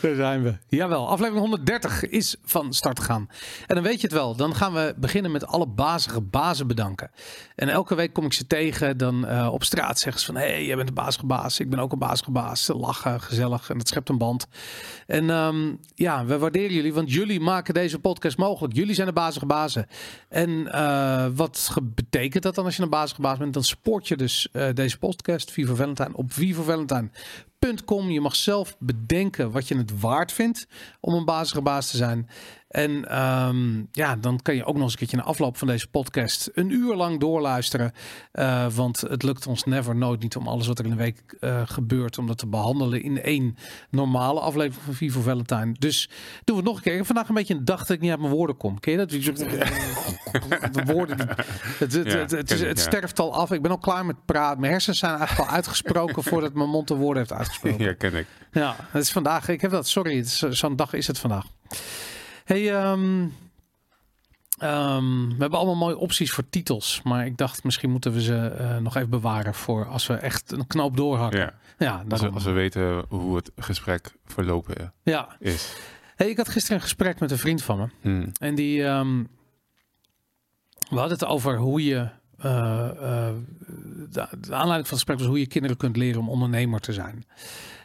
Daar zijn we. Jawel, aflevering 130 is van start gegaan. En dan weet je het wel. Dan gaan we beginnen met alle bazige bazen bedanken. En elke week kom ik ze tegen. Dan eh, op straat zeggen ze van... Hé, hey, jij bent een bazige baas. Ik ben ook een bazige baas. Ze lachen, gezellig. En dat schept een band. En ehm, ja, we waarderen jullie. Want jullie maken deze podcast mogelijk. Jullie zijn de bazige bazen. En eh, wat betekent dat dan als je een bazige baas bent? Dan support je dus uh, deze podcast, Viva Valentine, op Valentine je mag zelf bedenken wat je het waard vindt om een bazige baas te zijn. En ehm, ja, dan kan je ook nog eens een keertje na afloop van deze podcast een uur lang doorluisteren. Uh, want het lukt ons never nooit niet om alles wat er in de week uh, gebeurt, om dat te behandelen in één normale aflevering van Vivo Valentine. Dus doen we het nog een keer. Vandaag een beetje een dag dat ik niet uit mijn woorden kom. Ken je dat? De woorden, het, het, het, het, het sterft al af. Ik ben al klaar met praten. Mijn hersens zijn eigenlijk al uitgesproken voordat mijn mond de woorden heeft uitgesproken. Ja, ken ik. Ja, het is vandaag. Ik heb dat, sorry, zo'n dag is het vandaag. Hey, um, um, we hebben allemaal mooie opties voor titels. Maar ik dacht, misschien moeten we ze uh, nog even bewaren voor als we echt een knoop doorhakken. Ja, ja als, we, als we weten hoe het gesprek verlopen ja. is. Hey, ik had gisteren een gesprek met een vriend van me. Hmm. En die, um, we hadden het over hoe je, uh, uh, de, de, aanleiding van het gesprek was hoe je kinderen kunt leren om ondernemer te zijn.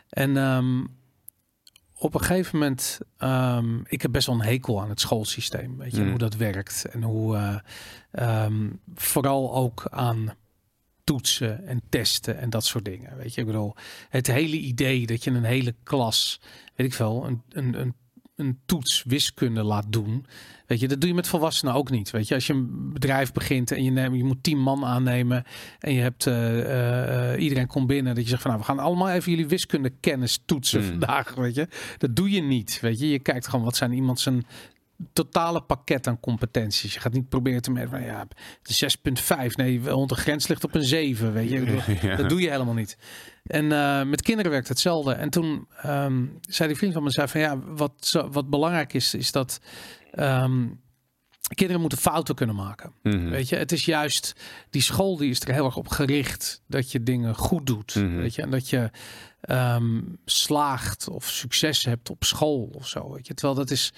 En um, op een gegeven moment, um, ik heb best wel een hekel aan het schoolsysteem. Weet je, mm. hoe dat werkt. En hoe uh, um, vooral ook aan toetsen en testen en dat soort dingen. Weet je, ik bedoel, het hele idee dat je een hele klas, weet ik veel, een, een, een een toets wiskunde laat doen. Weet je, dat doe je met volwassenen ook niet. Weet je, als je een bedrijf begint en je, neemt, je moet tien man aannemen en je hebt uh, uh, iedereen komt binnen, dat je zegt van nou, we gaan allemaal even jullie wiskunde kennis toetsen hmm. vandaag. Weet je, dat doe je niet. Weet je, je kijkt gewoon wat zijn iemand zijn totale pakket aan competenties. Je gaat niet proberen te merken van ja, 6,5. Nee, want de grens ligt op een 7. Weet je, dat doe je helemaal niet. En uh, met kinderen werkt hetzelfde. En toen um, zei die vriend van me zei van ja, wat, wat belangrijk is, is dat um, kinderen moeten fouten kunnen maken. Mm Weet je, het is juist die school die is er heel erg op gericht dat je dingen goed doet. Mm -hmm. Weet je, en dat je um, slaagt of succes hebt op school of zo. Weet je, terwijl dat is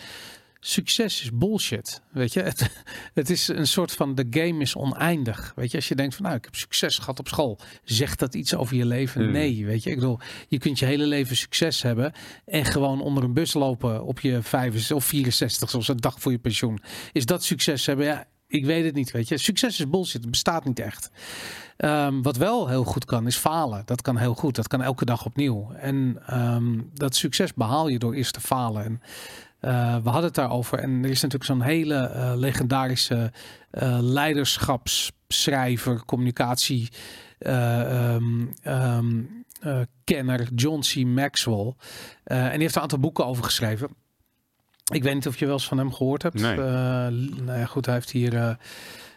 succes is bullshit. Weet je, het, het is een soort van de game is oneindig. Weet je, als je denkt van nou, ik heb succes gehad op school, zegt dat iets over je leven? Hmm. Nee, weet je, ik bedoel, je kunt je hele leven succes hebben en gewoon onder een bus lopen op je 65 of 64 zoals een dag voor je pensioen. Is dat succes hebben? Ja, ik weet het niet, weet je. Succes is bullshit, het bestaat niet echt. Um, wat wel heel goed kan, is falen. Dat kan heel goed, dat kan elke dag opnieuw. En um, dat succes behaal je door eerst te falen. En we hadden het daarover. En er is natuurlijk zo'n hele uh, legendarische uh, leiderschapsschrijver, communicatie. Um, um, kenner John C. Maxwell. en die heeft een aantal boeken over geschreven. Ik weet niet of je wel eens van hem gehoord hebt. Nee. nou ja, goed, hij heeft hier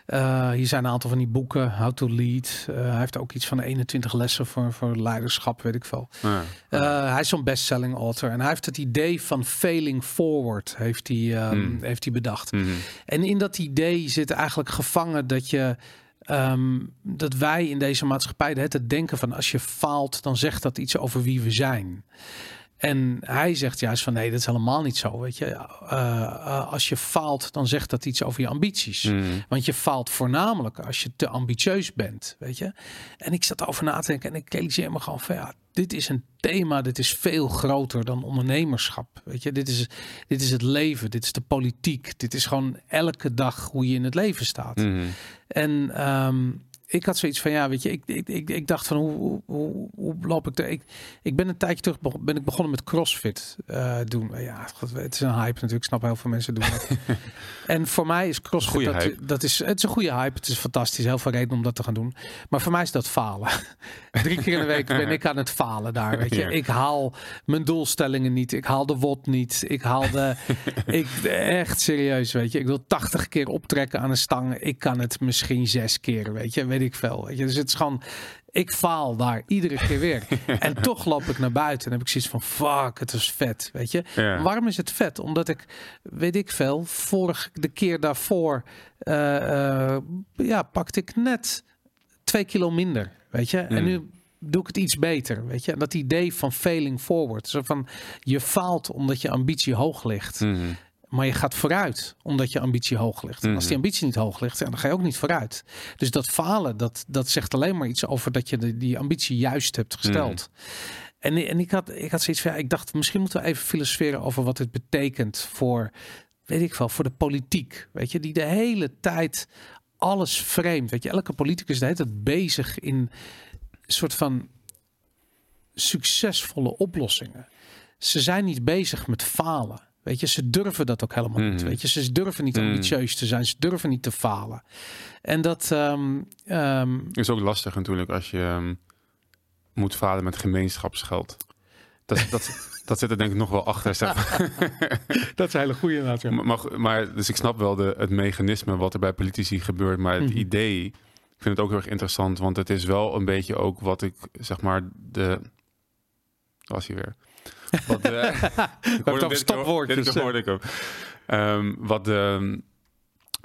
uh, hier zijn een aantal van die boeken, How to Lead. Uh, hij heeft ook iets van 21 lessen voor, voor leiderschap, weet ik veel. Ja. Uh, hij is zo'n bestselling author. En hij heeft het idee van failing forward heeft hij, um, mm. heeft hij bedacht. Mm -hmm. En in dat idee zit eigenlijk gevangen dat je... Um, dat wij in deze maatschappij het denken van als je faalt, dan zegt dat iets over wie we zijn. En hij zegt juist van nee, dat is helemaal niet zo. Weet je, uh, als je faalt, dan zegt dat iets over je ambities. Mm. Want je faalt voornamelijk als je te ambitieus bent. Weet je. En ik zat over na te denken en ik realiseer me gewoon van ja, dit is een thema, dit is veel groter dan ondernemerschap. Weet je, dit is, dit is het leven, dit is de politiek, dit is gewoon elke dag hoe je in het leven staat. Mm. En um, ik had zoiets van, ja, weet je, ik, ik, ik, ik dacht van, hoe, hoe, hoe loop ik er? Ik, ik ben een tijdje terug ben ik begonnen met CrossFit uh, doen. Ja, het is een hype natuurlijk. Ik snap heel veel mensen doen dat. en voor mij is CrossFit, dat, dat, is, het is een goede hype. Het is fantastisch. Heel veel reden om dat te gaan doen. Maar voor mij is dat falen. Drie keer in de week ben ik aan het falen daar, weet je. Ik haal mijn doelstellingen niet. Ik haal de WOD niet. Ik haal de, ik, echt serieus, weet je. Ik wil 80 keer optrekken aan een stang. Ik kan het misschien zes keer, weet je weet ik veel. Weet je. Dus het is gewoon, ik faal daar iedere keer weer. en toch loop ik naar buiten en heb ik zoiets van, fuck, het is vet, weet je. Waarom is het vet? Omdat ik, weet ik veel, vorig de keer daarvoor, uh, uh, ja, pakte ik net twee kilo minder, weet je. En mm. nu doe ik het iets beter. Weet je, en dat idee van failing forward. Zo van je faalt omdat je ambitie hoog ligt. Mhm. Maar je gaat vooruit omdat je ambitie hoog ligt. En als die mhm. ambitie niet hoog ligt, dan ga je ook niet vooruit. Dus dat falen, dat, dat zegt alleen maar iets over dat je de, die ambitie juist hebt gesteld. Mhm. En, en ik, had, ik had zoiets van, ja, ik dacht, misschien moeten we even filosoferen over wat het betekent voor, weet ik wel, voor de politiek. Weet je, die de hele tijd alles vreemd. Weet je, elke politicus is tijd bezig in een soort van succesvolle oplossingen. Ze zijn niet bezig met falen. Weet je, ze durven dat ook helemaal niet. Mhm. Weet je, ze durven niet mhm. ambitieus te zijn. Ze durven niet te falen. En dat um, is ook lastig natuurlijk als je ehm, moet falen met gemeenschapsgeld. Dat, dat, dat zit er denk ik nog wel achter. Zeg dat is een hele goede inderdaad. Maar, maar, dus ik snap wel de, het mechanisme wat er bij politici gebeurt. Maar het mhm. idee, ik vind het ook heel erg interessant. Want het is wel een beetje ook wat ik, zeg maar, de... Was hij weer? Wat de, ik hoorde stopwoordjes. Dit hoorde ik ook. Um, wat de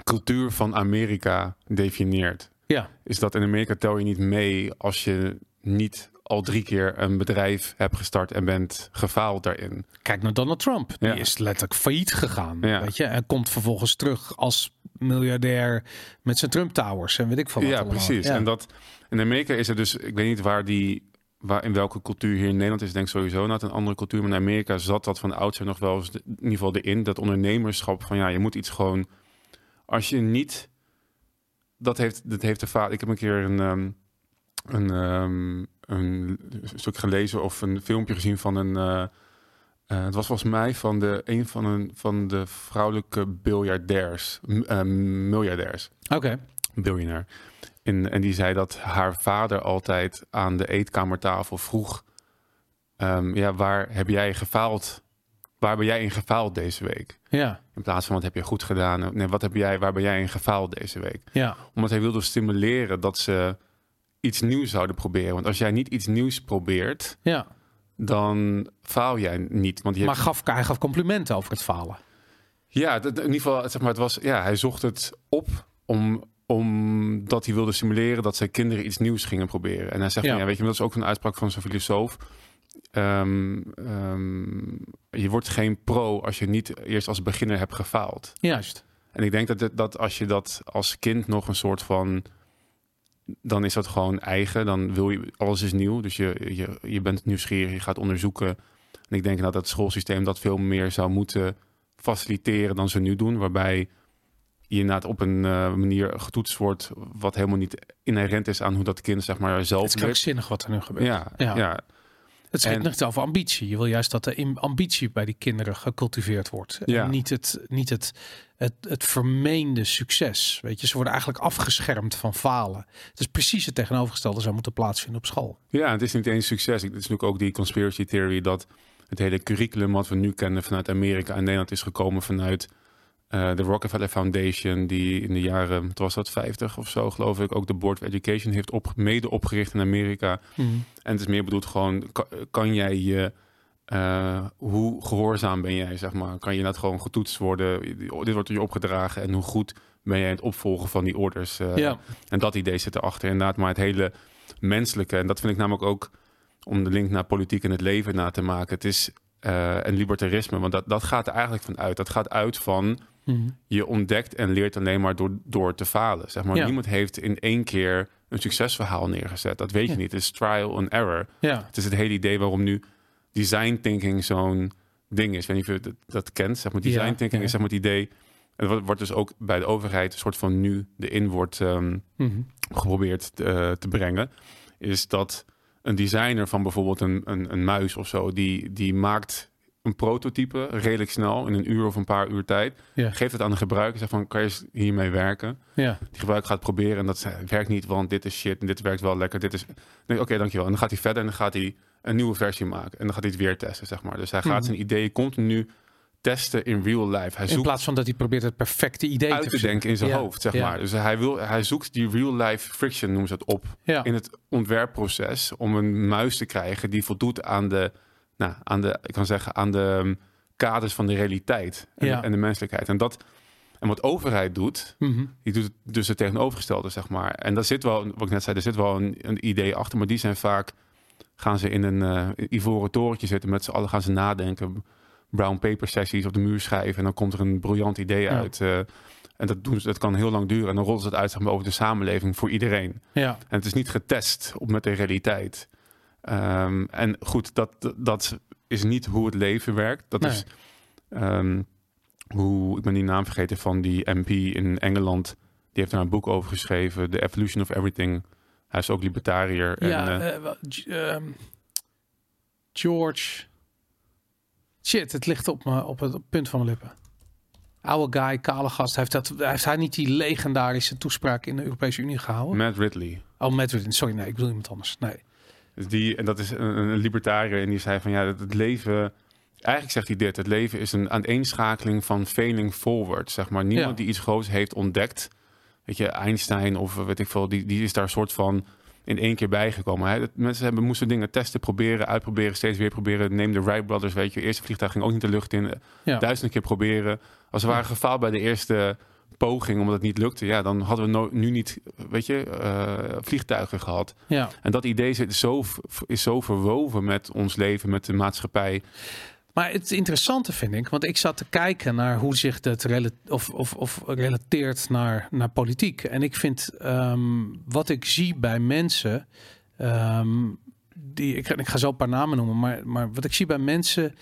cultuur van Amerika definieert. Ja. Is dat in Amerika tel je niet mee als je niet al drie keer een bedrijf hebt gestart en bent gefaald daarin. Kijk naar Donald Trump. Die is letterlijk failliet gegaan. Ja. Weet je? En komt vervolgens terug als miljardair met zijn Trump Towers en weet ik veel wat. Ja, precies. En dat in Amerika is er dus, ik weet niet waar die waar, in welke cultuur hier in Nederland is, denk ik sowieso net een andere cultuur. Maar in Amerika zat dat van oudsher nog wel eens in ieder geval erin. Dat ondernemerschap van ja, je moet iets gewoon. Als je niet. Dat heeft, dat heeft de vader. Ik heb een keer een, ehm, een, um, een stuk gelezen of een filmpje gezien van een. Uh, uh, het was volgens mij van de een van, een, van de vrouwelijke biljardairs, uh, miljardairs. Oké. Okay. Biljonair. En, en die zei dat haar vader altijd aan de eetkamertafel vroeg: um, Ja, waar heb jij gefaald? Waar ben jij in gefaald deze week? Ja. In plaats van wat heb je goed gedaan? Nee, wat heb jij, waar ben jij in gefaald deze week? Ja. Omdat hij wilde stimuleren dat ze iets nieuws zouden proberen. Want als jij niet iets nieuws probeert, ja. dan faal jij niet. Want je maar gaf, hij gaf complimenten over het falen. Ja, in ieder geval, zeg maar, het was, ja, hij zocht het op om, omdat hij wilde simuleren dat zijn kinderen iets nieuws gingen proberen. En hij zegt, ja, ja weet je, dat is ook een uitspraak van zo'n filosoof. Ehm, ehm, je wordt geen pro als je niet eerst als beginner hebt gefaald. Juist. En ik denk dat, dat als je dat als kind nog een soort van dan is dat gewoon eigen. Dan wil je, alles is nieuw. Dus je, je, je bent nieuwsgierig, je gaat onderzoeken. En ik denk dat het schoolsysteem dat veel meer zou moeten faciliteren dan ze nu doen. Waarbij je inderdaad op een uh, manier getoetst wordt wat helemaal niet inherent is aan hoe dat kind zeg maar zelf Het is krankzinnig wat er nu gebeurt. Ja, ja. ja. Het spreekt niet over ambitie. Je wil juist dat de ambitie bij die kinderen gecultiveerd wordt. Ja. En niet het, niet het, het, het vermeende succes. Weet je, ze worden eigenlijk afgeschermd van falen. Het is precies het tegenovergestelde zou moeten plaatsvinden op school. Ja, het is niet eens succes. Het is natuurlijk ook die conspiracy theory dat het hele curriculum wat we nu kennen vanuit Amerika en Nederland is gekomen vanuit uh, de Rockefeller Foundation, die in de jaren, wat was dat, 50 of zo, geloof ik, ook de Board of Education heeft op, mede opgericht in Amerika. Mhm. En het is meer bedoeld gewoon, kan, jij je, uh, hoe gehoorzaam ben jij, zeg maar? Kan je net gewoon getoetst worden? Dit wordt je opgedragen en hoe goed ben jij het opvolgen van die orders? Uh. En dat idee zit erachter inderdaad, maar het hele menselijke, en dat vind ik namelijk ook, om de link naar politiek en het leven na te maken, het is, en libertarisme, want dat, dat gaat er eigenlijk van uit. Dat gaat uit van Mhm. Je ontdekt en leert alleen maar door, door te falen. Zeg maar. Niemand heeft in één keer een succesverhaal neergezet. Dat weet je niet. Het is trial and error. Ja. Het is het hele idee waarom nu design thinking zo'n ding is. Ik weet niet of je dat, dat kent. Zeg maar, design thinking is zeg maar, het idee... Het wordt dus ook bij de overheid een soort van nu de in wordt ehm, mhm. geprobeerd te, uh, te, brengen. Is dat een designer van bijvoorbeeld een, een, een muis of zo, die, die maakt een prototype redelijk snel, in een uur of een paar uur tijd. Ja. Geeft het aan de gebruiker, zeg van, kan je hiermee werken? Ja. Die gebruiker gaat proberen en dat werkt niet, want dit is shit en dit werkt wel lekker. Dit is, oké, okay, dankjewel. En dan gaat hij verder en dan gaat hij een nieuwe versie maken. En dan gaat hij het weer testen, zeg maar. Dus hij gaat mhm. zijn idee continu testen in real life. Hij zoekt in plaats van dat hij probeert het perfecte idee uit te, denken in zijn hoofd, zeg maar. Dus hij, wil, hij zoekt die real life friction, noemen ze het, op in het ontwerpproces om een muis te krijgen die voldoet aan de nou, aan de, ik kan zeggen, aan de um, kaders van de realiteit en, ja. de, en, de, menselijkheid. En dat, en wat overheid doet, mhm. die doet dus het tegenovergestelde, zeg maar. En daar zit wel, wat ik net zei, er zit wel een, een idee achter, maar die zijn vaak gaan ze in een uh, ivoren torentje zitten. Met z'n allen gaan ze nadenken. Brown paper sessies op de muur schrijven. En dan komt er een briljant idee uit. Uh, en dat, doen ze, dat kan heel lang duren. En dan rollen ze het uit zeg maar, over de samenleving voor iedereen. Ja. En het is niet getest op met de realiteit. Um, en goed, dat, dat is niet hoe het leven werkt. Dat is um, hoe, ik ben die naam vergeten van die MP in Engeland. Die heeft daar een boek over geschreven. The Evolution of Everything. Hij is ook libertariër. Ja, en, uh, um, George. Shit, het ligt op, me, op het punt van mijn lippen. Oude guy, kale gast. Heeft, dat, heeft hij niet die legendarische toespraak in de Europese Unie gehouden? Matt Ridley. Oh, Matt Ridley. Sorry, nee, ik bedoel iemand anders. Nee. Dus die, en dat is een, een libertariër. En die zei van ja, het, het leven eigenlijk zegt hij dit: het leven is een aaneenschakeling van failing forward. Zeg maar, niemand die iets groots heeft ontdekt. Weet je, Einstein of weet ik veel, die, die is daar een soort van in één keer bijgekomen. Hè? Mensen hebben, moesten dingen testen, proberen, uitproberen, steeds weer proberen. Neem de Wright Brothers, weet je, eerste vliegtuig ging ook niet de lucht in. Ja. Duizend keer proberen. Als we waren gefaald bij de eerste poging, omdat het niet lukte, ja, dan hadden we nu niet, weet je, uh, vliegtuigen gehad. Ja. En dat idee zit zo, is zo verwoven met ons leven, met de maatschappij. Maar het interessante vind ik, want ik zat te kijken naar hoe zich dat of, of, of relateert naar, naar politiek. En ik vind um, wat ik zie bij mensen, um, die, ik, ik ga zo een paar namen noemen, maar, maar wat ik zie bij mensen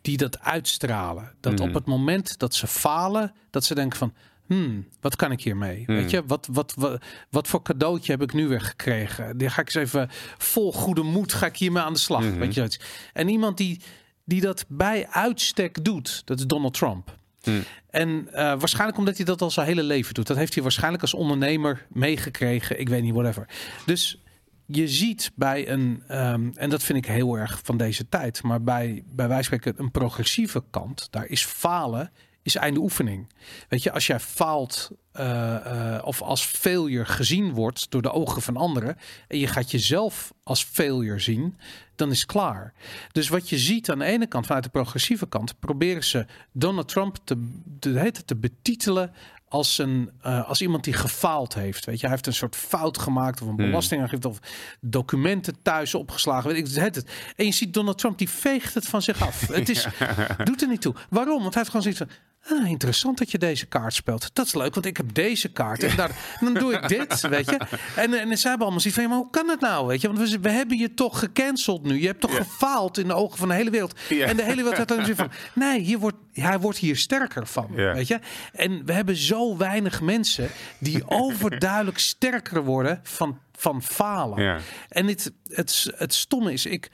die dat uitstralen. Dat mm. op het moment dat ze falen, dat ze denken van, Hmm, wat kan ik hiermee? Hmm. Weet je, wat, wat, wat, wat voor cadeautje heb ik nu weer gekregen? Die ga ik eens even vol goede moed ga ik hiermee aan de slag. Mm -hmm. Weet je, en iemand die, die dat bij uitstek doet, dat is Donald Trump. Hmm. En uh, waarschijnlijk omdat hij dat al zijn hele leven doet. Dat heeft hij waarschijnlijk als ondernemer meegekregen. Ik weet niet, whatever. Dus je ziet bij een, um, en dat vind ik heel erg van deze tijd, maar bij, bij wijze van spreken een progressieve kant, daar is falen is einde oefening. Weet je, als jij faalt uh, uh, of als failure gezien wordt door de ogen van anderen en je gaat jezelf als failure zien, dan is klaar. Dus wat je ziet aan de ene kant, vanuit de progressieve kant, proberen ze Donald Trump te, te, te betitelen als, een, uh, als iemand die gefaald heeft. Weet je, hij heeft een soort fout gemaakt of een belastingaangifte of documenten thuis opgeslagen. Weet ik, het, het. En je ziet Donald Trump die veegt het van zich af. Het is, doet er niet toe. Waarom? Want hij heeft gewoon zoiets van. Ah, interessant dat je deze kaart speelt. Dat is leuk, want ik heb deze kaart. En daar, dan doe ik dit, weet je. En, en ze hebben allemaal zoiets van, maar hoe kan het nou, weet je? Want we, we hebben je toch gecanceld nu. Je hebt toch gefaald in de ogen van de hele wereld. En de hele wereld heeft dan van, nee, hier wordt, hij wordt hier sterker van, weet je. En we hebben zo weinig mensen die overduidelijk sterker worden van, van falen. En het, het, het stomme is, ik,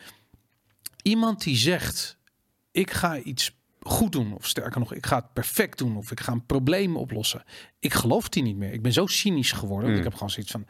iemand die zegt, ik ga iets goed doen. Of sterker nog, ik ga het perfect doen. Of ik ga een probleem oplossen. Ik geloof die niet meer. Ik ben zo cynisch geworden. Mm. Ik heb gewoon zoiets van.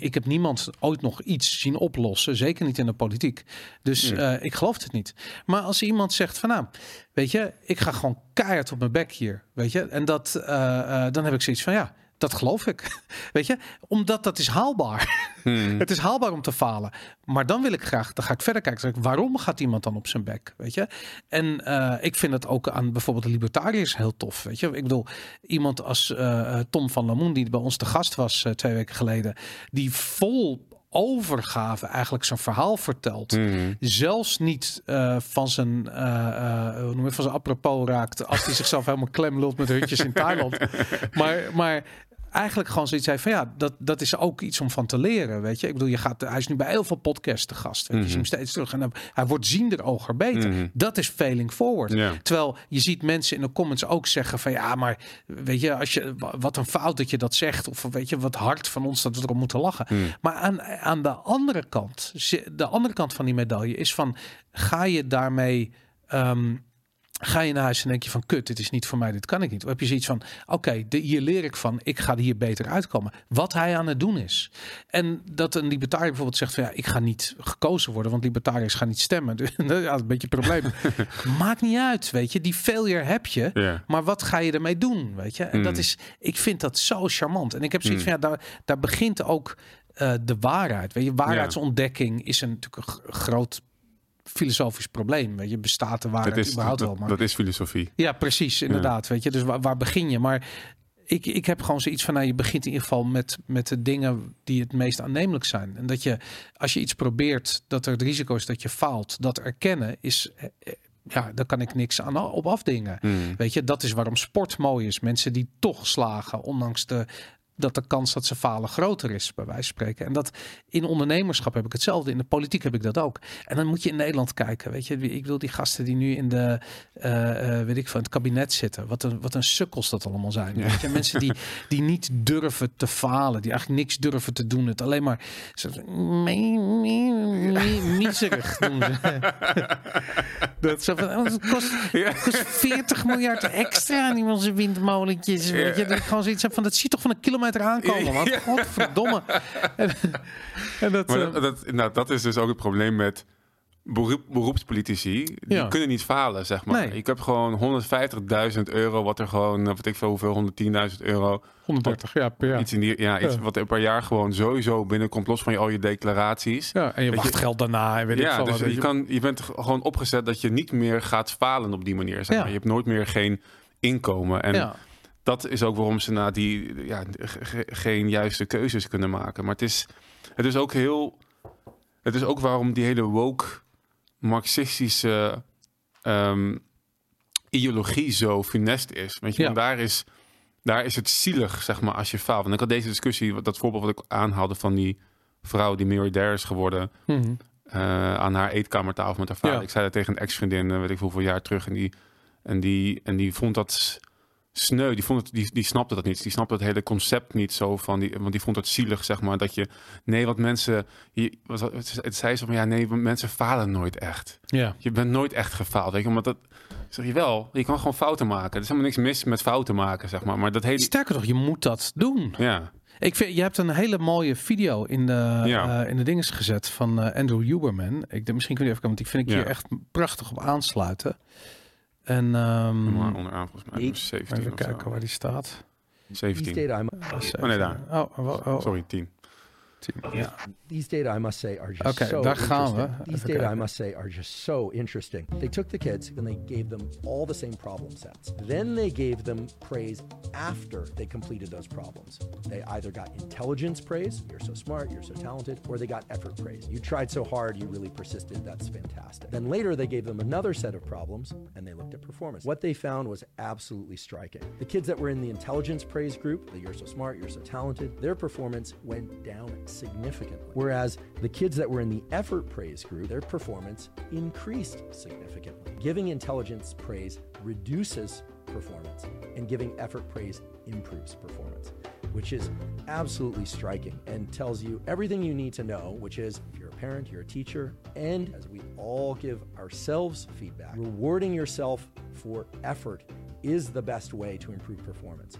Ik heb niemand ooit nog iets zien oplossen. Zeker niet in de politiek. Dus mm. uh, ik geloof het niet. Maar als iemand zegt van nou, weet je, ik ga gewoon keihard op mijn bek hier. Weet je, en dat uh, uh, dan heb ik zoiets van ja dat geloof ik. Weet je, omdat dat is haalbaar. Hmm. het is haalbaar om te falen. Maar dan wil ik graag, dan ga ik verder kijken. ik, waarom gaat iemand dan op zijn bek? Weet je, en uh, ik vind het ook aan bijvoorbeeld de libertariërs heel tof. Weet je, ik bedoel, iemand als uh, Tom van Lamoen, die bij ons te gast was uh, twee weken geleden, die vol overgave eigenlijk zijn verhaal vertelt. Mm. Zelfs niet uh, van zijn, uh, hoe noem je, van zijn apropos raakt als hij zichzelf helemaal klem lult met hutjes in Thailand. maar, maar eigenlijk gewoon zoiets zei van ja, dat, dat is ook iets om van te leren, weet je. Ik bedoel, je gaat, hij is nu bij heel veel podcasts te gast. Weet je, mm -hmm. je steeds terug en hij wordt ziender oger beter. Mhm. Dat is failing forward. Ja. Terwijl je ziet mensen in de comments ook zeggen van ja, maar weet je, als je wat een fout dat je dat zegt of weet je wat hard van ons dat we erom moeten lachen. Mhm. Maar aan, aan de andere kant, de andere kant van die medaille is van ga je daarmee um, ga je naar huis en denk je van kut, dit is niet voor mij, dit kan ik niet. Of heb je zoiets van, oké, okay, hier leer ik van, ik ga hier beter uitkomen. Wat hij aan het doen is. En dat een libertariër bijvoorbeeld zegt van ja, ik ga niet gekozen worden, want libertariërs gaan niet stemmen. Dus dat is een beetje een probleem. Maakt niet uit, weet je. Die failure heb je, yeah. maar wat ga je ermee doen, weet je. En Mm. dat is, ik vind dat zo charmant. En ik heb zoiets van ja, daar, daar begint ook uh, de waarheid. Weet je, waarheidsontdekking is een, natuurlijk een groot filosofisch probleem. Weet je, bestaat de waarheid dat is, überhaupt dat, wel. Maar... Dat is filosofie. Ja, precies, inderdaad. Ja. Weet je, dus waar, waar, begin je? Maar ik, ik heb gewoon zoiets van, nou, je begint in ieder geval met, met de dingen die het meest aannemelijk zijn. En dat je, als je iets probeert, dat er het risico is dat je faalt, dat erkennen is, eh, eh, ja, daar kan ik niks aan op afdingen. Hmm. Weet je, dat is waarom sport mooi is. Mensen die toch slagen, ondanks de dat de kans dat ze falen groter is, bij wijze van spreken. En dat in ondernemerschap heb ik hetzelfde, in de politiek heb ik dat ook. En dan moet je in Nederland kijken, weet je. Ik wil die gasten die nu in de, eh, eh, weet ik van het kabinet zitten. Wat een, wat een sukkels dat allemaal zijn. Weet je? Mensen die, die niet durven te falen, die eigenlijk niks durven te doen. Het alleen maar miserig doen ze. dat, zo van, oh, het kost, het kost 40 miljard extra aan die onze windmolentjes. Weet je, dat ik gewoon zoiets heb van, dat ziet toch van een kilometer aankomen. Want Ja. godverdomme. en, en dat, Maar eh, dat, dat, nou, dat is dus ook het probleem met beroep, beroepspolitici. Die Ja. kunnen niet falen, zeg maar. Nee. Ik heb gewoon 150.000 euro, wat er gewoon, eh, wat ik veel, hoeveel, 110.000 euro. 130, ja, per jaar. Iets in die, ja, iets Ja. wat er per jaar gewoon sowieso binnenkomt, los van je, al je declaraties. Ja, en je wachtgeld daarna en weet ik Ja, veel dus wat, je, je. kan, je bent gewoon opgezet dat je niet meer gaat falen op die manier. Zeg Ja. maar. Je hebt nooit meer geen inkomen. En ja. Dat is ook waarom ze na die ja, ge- ge- geen juiste keuzes kunnen maken. Maar het is, het is ook heel. Het is ook waarom die hele woke marxistische ehm, ideologie zo funest is. Weet je, Ja. want daar is, daar is het zielig, zeg maar, als je faalt. Want ik had deze discussie, dat voorbeeld wat ik aanhaalde van die vrouw die miljardair is geworden Mhm. eh, aan haar eetkamertafel met haar vader. Ja. Ik zei dat tegen een ex-vriendin, eh, weet ik hoeveel jaar terug. En die, en die, en die vond dat sneu. Die, vond het, die, die snapte dat niet. Die snapte het hele concept niet zo van. Die, want die vond het zielig, zeg maar. Dat je. Nee, want mensen. Je, was, het, zei ze van ja, nee, mensen falen nooit echt. ja. Je bent nooit echt gefaald. Weet je, omdat dat. Zeg je wel, je kan gewoon fouten maken. Er is helemaal niks mis met fouten maken, zeg maar. Maar dat hele. Sterker nog, je moet dat doen. Ja, Ik vind, je hebt een hele mooie video in de, Ja. eh, in de dinges gezet van eh, Andrew Huberman. Ik, denk, misschien kun je even komen, want die vind ik Ja. hier echt prachtig op aansluiten. En ehm, maar onderaan volgens mij. Ik- 17 even kijken waar die staat. These 17. data, I, Oh, nee, daar. Oh, oh, oh, Sorry, 10. Ja. These data, I must say, are just Oké, so daar gaan we. interesting. These Even data, I must say, are just so interesting. They took the kids and they gave them all the same problem sets. Then they gave them praise after they completed those problems. They either got intelligence praise, you're so smart, you're so talented, or they got effort praise. You tried so hard, you really persisted, that's fantastic. Then later they gave them another set of problems and they looked at performance. What they found was absolutely striking. The kids that were in the intelligence praise group, the you're so smart, you're so talented, their performance went down significantly. Whereas the kids that were in the effort praise group, their performance increased significantly. Giving intelligence praise reduces performance, and giving effort praise improves performance, which is absolutely striking and tells you everything you need to know, which is if you're a parent, you're a teacher, and as we all give ourselves feedback, rewarding yourself for effort is the best way to improve performance.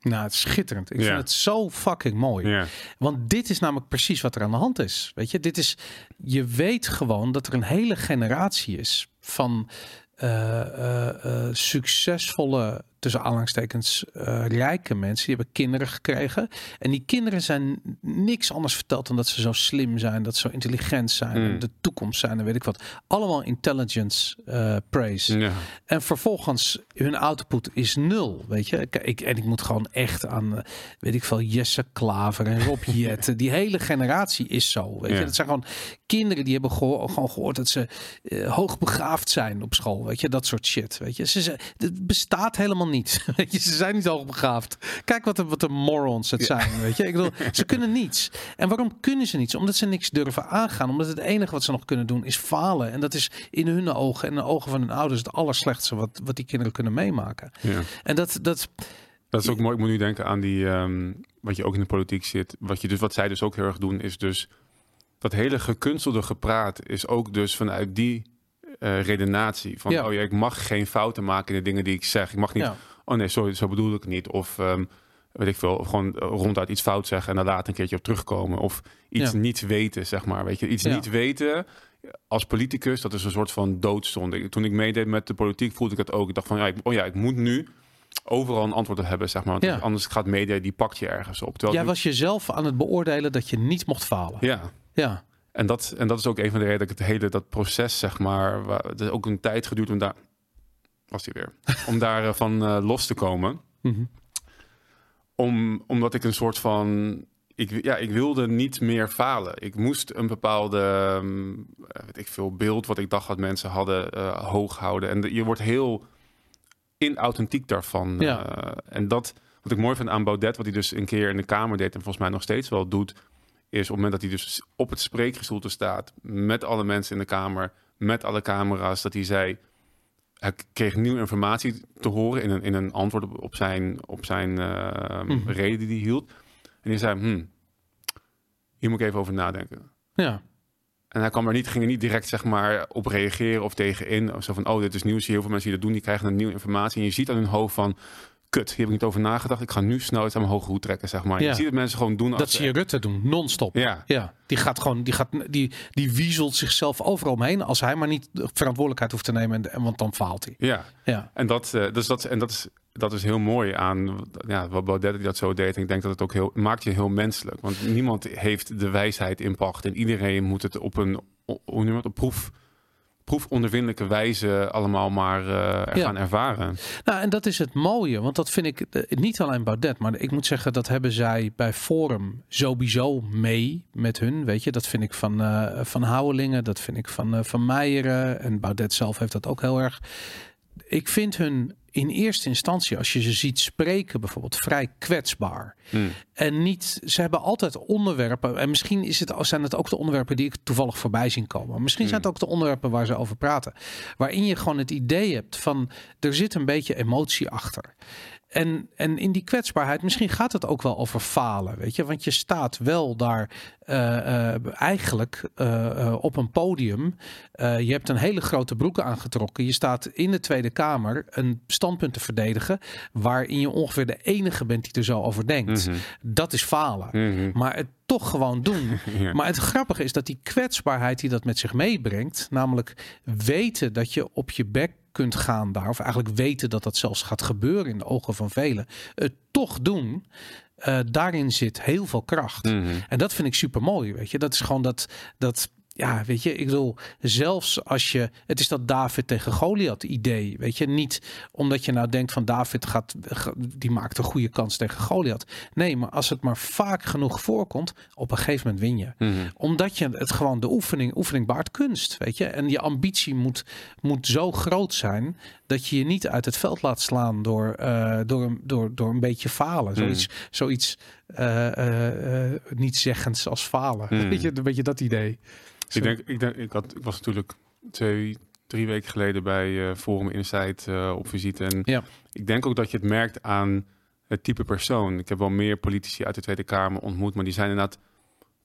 Nou, het is schitterend. Ik Ja. vind het zo fucking mooi. Ja. Want dit is namelijk precies wat er aan de hand is. Weet je, dit is. Je weet gewoon dat er een hele generatie is van eh, eh, eh, succesvolle, tussen aanhalingstekens, eh, rijke mensen. Die hebben kinderen gekregen. En die kinderen zijn niks anders verteld dan dat ze zo slim zijn, dat ze zo intelligent zijn, Mm. de toekomst zijn en weet ik wat. Allemaal intelligence eh, praise. Ja. En vervolgens, hun output is nul, weet je. Ik, ik, en ik moet gewoon echt aan, eh, weet ik veel, Jesse Klaver en Rob Jetten. Die hele generatie is zo, weet Ja. je. Dat zijn gewoon kinderen die hebben geho- gewoon gehoord dat ze eh, hoogbegaafd zijn op school, weet je. Dat soort shit, weet je. Ze, ze, het bestaat helemaal niet, weet je. Ze zijn niet hoogbegaafd. Kijk wat de, wat de morons het zijn, weet je. Ik bedoel, ze kunnen niets. En waarom kunnen ze niets? Omdat ze niks durven aangaan. Omdat het enige wat ze nog kunnen doen is falen. En dat is in hun ogen en de ogen van hun ouders het allerslechtste wat, wat die kinderen kunnen meemaken. Ja. En dat, dat Dat is ook mooi. Ik moet nu denken aan die, ehm, wat je ook in de politiek zit. Wat, je dus, wat zij dus ook heel erg doen, is dus dat hele gekunstelde gepraat is ook dus vanuit die eh, redenatie. Van, Ja. oh ja, ik mag geen fouten maken in de dingen die ik zeg. Ik mag niet, ja. oh nee, sorry, zo bedoel ik het niet. Of ehm, weet ik veel, gewoon eh, ronduit iets fout zeggen en daar later een keertje op terugkomen. Of iets Ja. niet weten, zeg maar. Weet je, iets niet weten als politicus, dat is een soort van doodzonde. Ik- Toen ik meedeed met de politiek, voelde ik het ook. Ik dacht van, ja, ik, oh ja, ik moet nu overal een antwoord op hebben, zeg maar. Want anders gaat media, die pakt je ergens op. Terwijl Jij nu- was jezelf aan het beoordelen dat je niet mocht falen. Ja, Ja. En dat, en dat is ook een van de redenen dat ik het hele dat proces, zeg maar, waar, het is ook een tijd geduurd om daar, was hij weer, om daar eh, van eh, los te komen. Mhm. om, omdat ik een soort van ik, ja, ik wilde niet meer falen. Ik moest een bepaalde, um, weet ik veel, beeld wat ik dacht dat mensen hadden uh, hoog houden. En je wordt heel inauthentiek daarvan. Ja. Uh, en dat, wat ik mooi vind aan Baudet, wat hij dus een keer in de Kamer deed en volgens mij nog steeds wel doet, is op het moment dat hij dus op het spreekgestoelte staat met alle mensen in de Kamer, met alle camera's, dat hij zei, hij kreeg nieuwe informatie te horen in een, in een antwoord op, op zijn, op zijn uh, mm -hmm. reden die hij hield. En die zei, hm, hier moet ik even over nadenken. Ja. En hij kwam er niet, ging er niet direct zeg maar, op reageren of tegenin. Of zo van, oh, dit is nieuws. Heel veel mensen die dat doen, die krijgen een nieuwe informatie. En je ziet aan hun hoofd van, kut, hier heb ik niet over nagedacht. Ik ga nu snel iets aan mijn hoge hoed trekken, zeg maar. Ja. Je ziet dat mensen gewoon doen. Als Dat zie je Rutte doen, non-stop. Ja. Ja, die gaat gewoon, die gaat, die, die wiezelt zichzelf overal omheen als hij maar niet de verantwoordelijkheid hoeft te nemen, en, en want dan faalt hij. Ja, Ja, en dat, eh, dus dat, en dat is, dat is heel mooi aan ja, wat Baudet die dat zo deed. En ik denk dat het ook heel maakt je heel menselijk, want niemand heeft de wijsheid in pacht en iedereen moet het op een je het, op proef proefondervindelijke wijze allemaal maar eh, Ja. gaan ervaren. Nou, en dat is het mooie, want dat vind ik eh, niet alleen Baudet, maar ik moet zeggen dat hebben zij bij Forum sowieso mee met hun. Weet je, dat vind ik van, eh, van Houwelingen, dat vind ik van, van Meijeren en Baudet zelf heeft dat ook heel erg. Ik vind hun in eerste instantie, als je ze ziet spreken, bijvoorbeeld vrij kwetsbaar. Hmm. En niet, ze hebben altijd onderwerpen. En misschien is het, zijn het ook de onderwerpen die ik toevallig voorbij zien komen. Misschien zijn het ook de onderwerpen waar ze over praten. Waarin je gewoon het idee hebt van er zit een beetje emotie achter. En, en in die kwetsbaarheid, misschien gaat het ook wel over falen, weet je. Want je staat wel daar eh, eh, eigenlijk eh, op een podium. Je hebt een hele grote broek aangetrokken. Je staat in de Tweede Kamer een standpunt te verdedigen... waarin je ongeveer de enige bent die er zo over denkt. Mhm. Dat is falen. Mhm. Maar het toch gewoon doen. Ja. Maar het grappige is dat die kwetsbaarheid die dat met zich meebrengt, namelijk weten dat je op je bek kunt gaan daar, of eigenlijk weten dat dat zelfs gaat gebeuren in de ogen van velen, het toch doen, eh, daarin zit heel veel kracht. Mhm. En dat vind ik super mooi, weet je. Dat is gewoon dat, dat ja, weet je, ik bedoel, zelfs als je, het is dat David tegen Goliath idee, weet je, niet omdat je nou denkt van David gaat, die maakt een goede kans tegen Goliath. Nee, maar als het maar vaak genoeg voorkomt, op een gegeven moment win je. Mhm. Omdat je het gewoon de oefening, oefening baart kunst, weet je. En je ambitie moet, moet zo groot zijn dat je je niet uit het veld laat slaan door, eh, door, een- door, door een beetje falen. Hmm. Zoiets, zoiets eh, eh, niet zeggends als falen. Hmm. Weet je, een beetje dat idee. Ik denk, ik denk, ik had, ik was natuurlijk twee, drie weken geleden bij eh, Forum Insight eh, op visite. En Ja. ik denk ook dat je het merkt aan het type persoon. Ik heb wel meer politici uit de Tweede Kamer ontmoet, maar die zijn inderdaad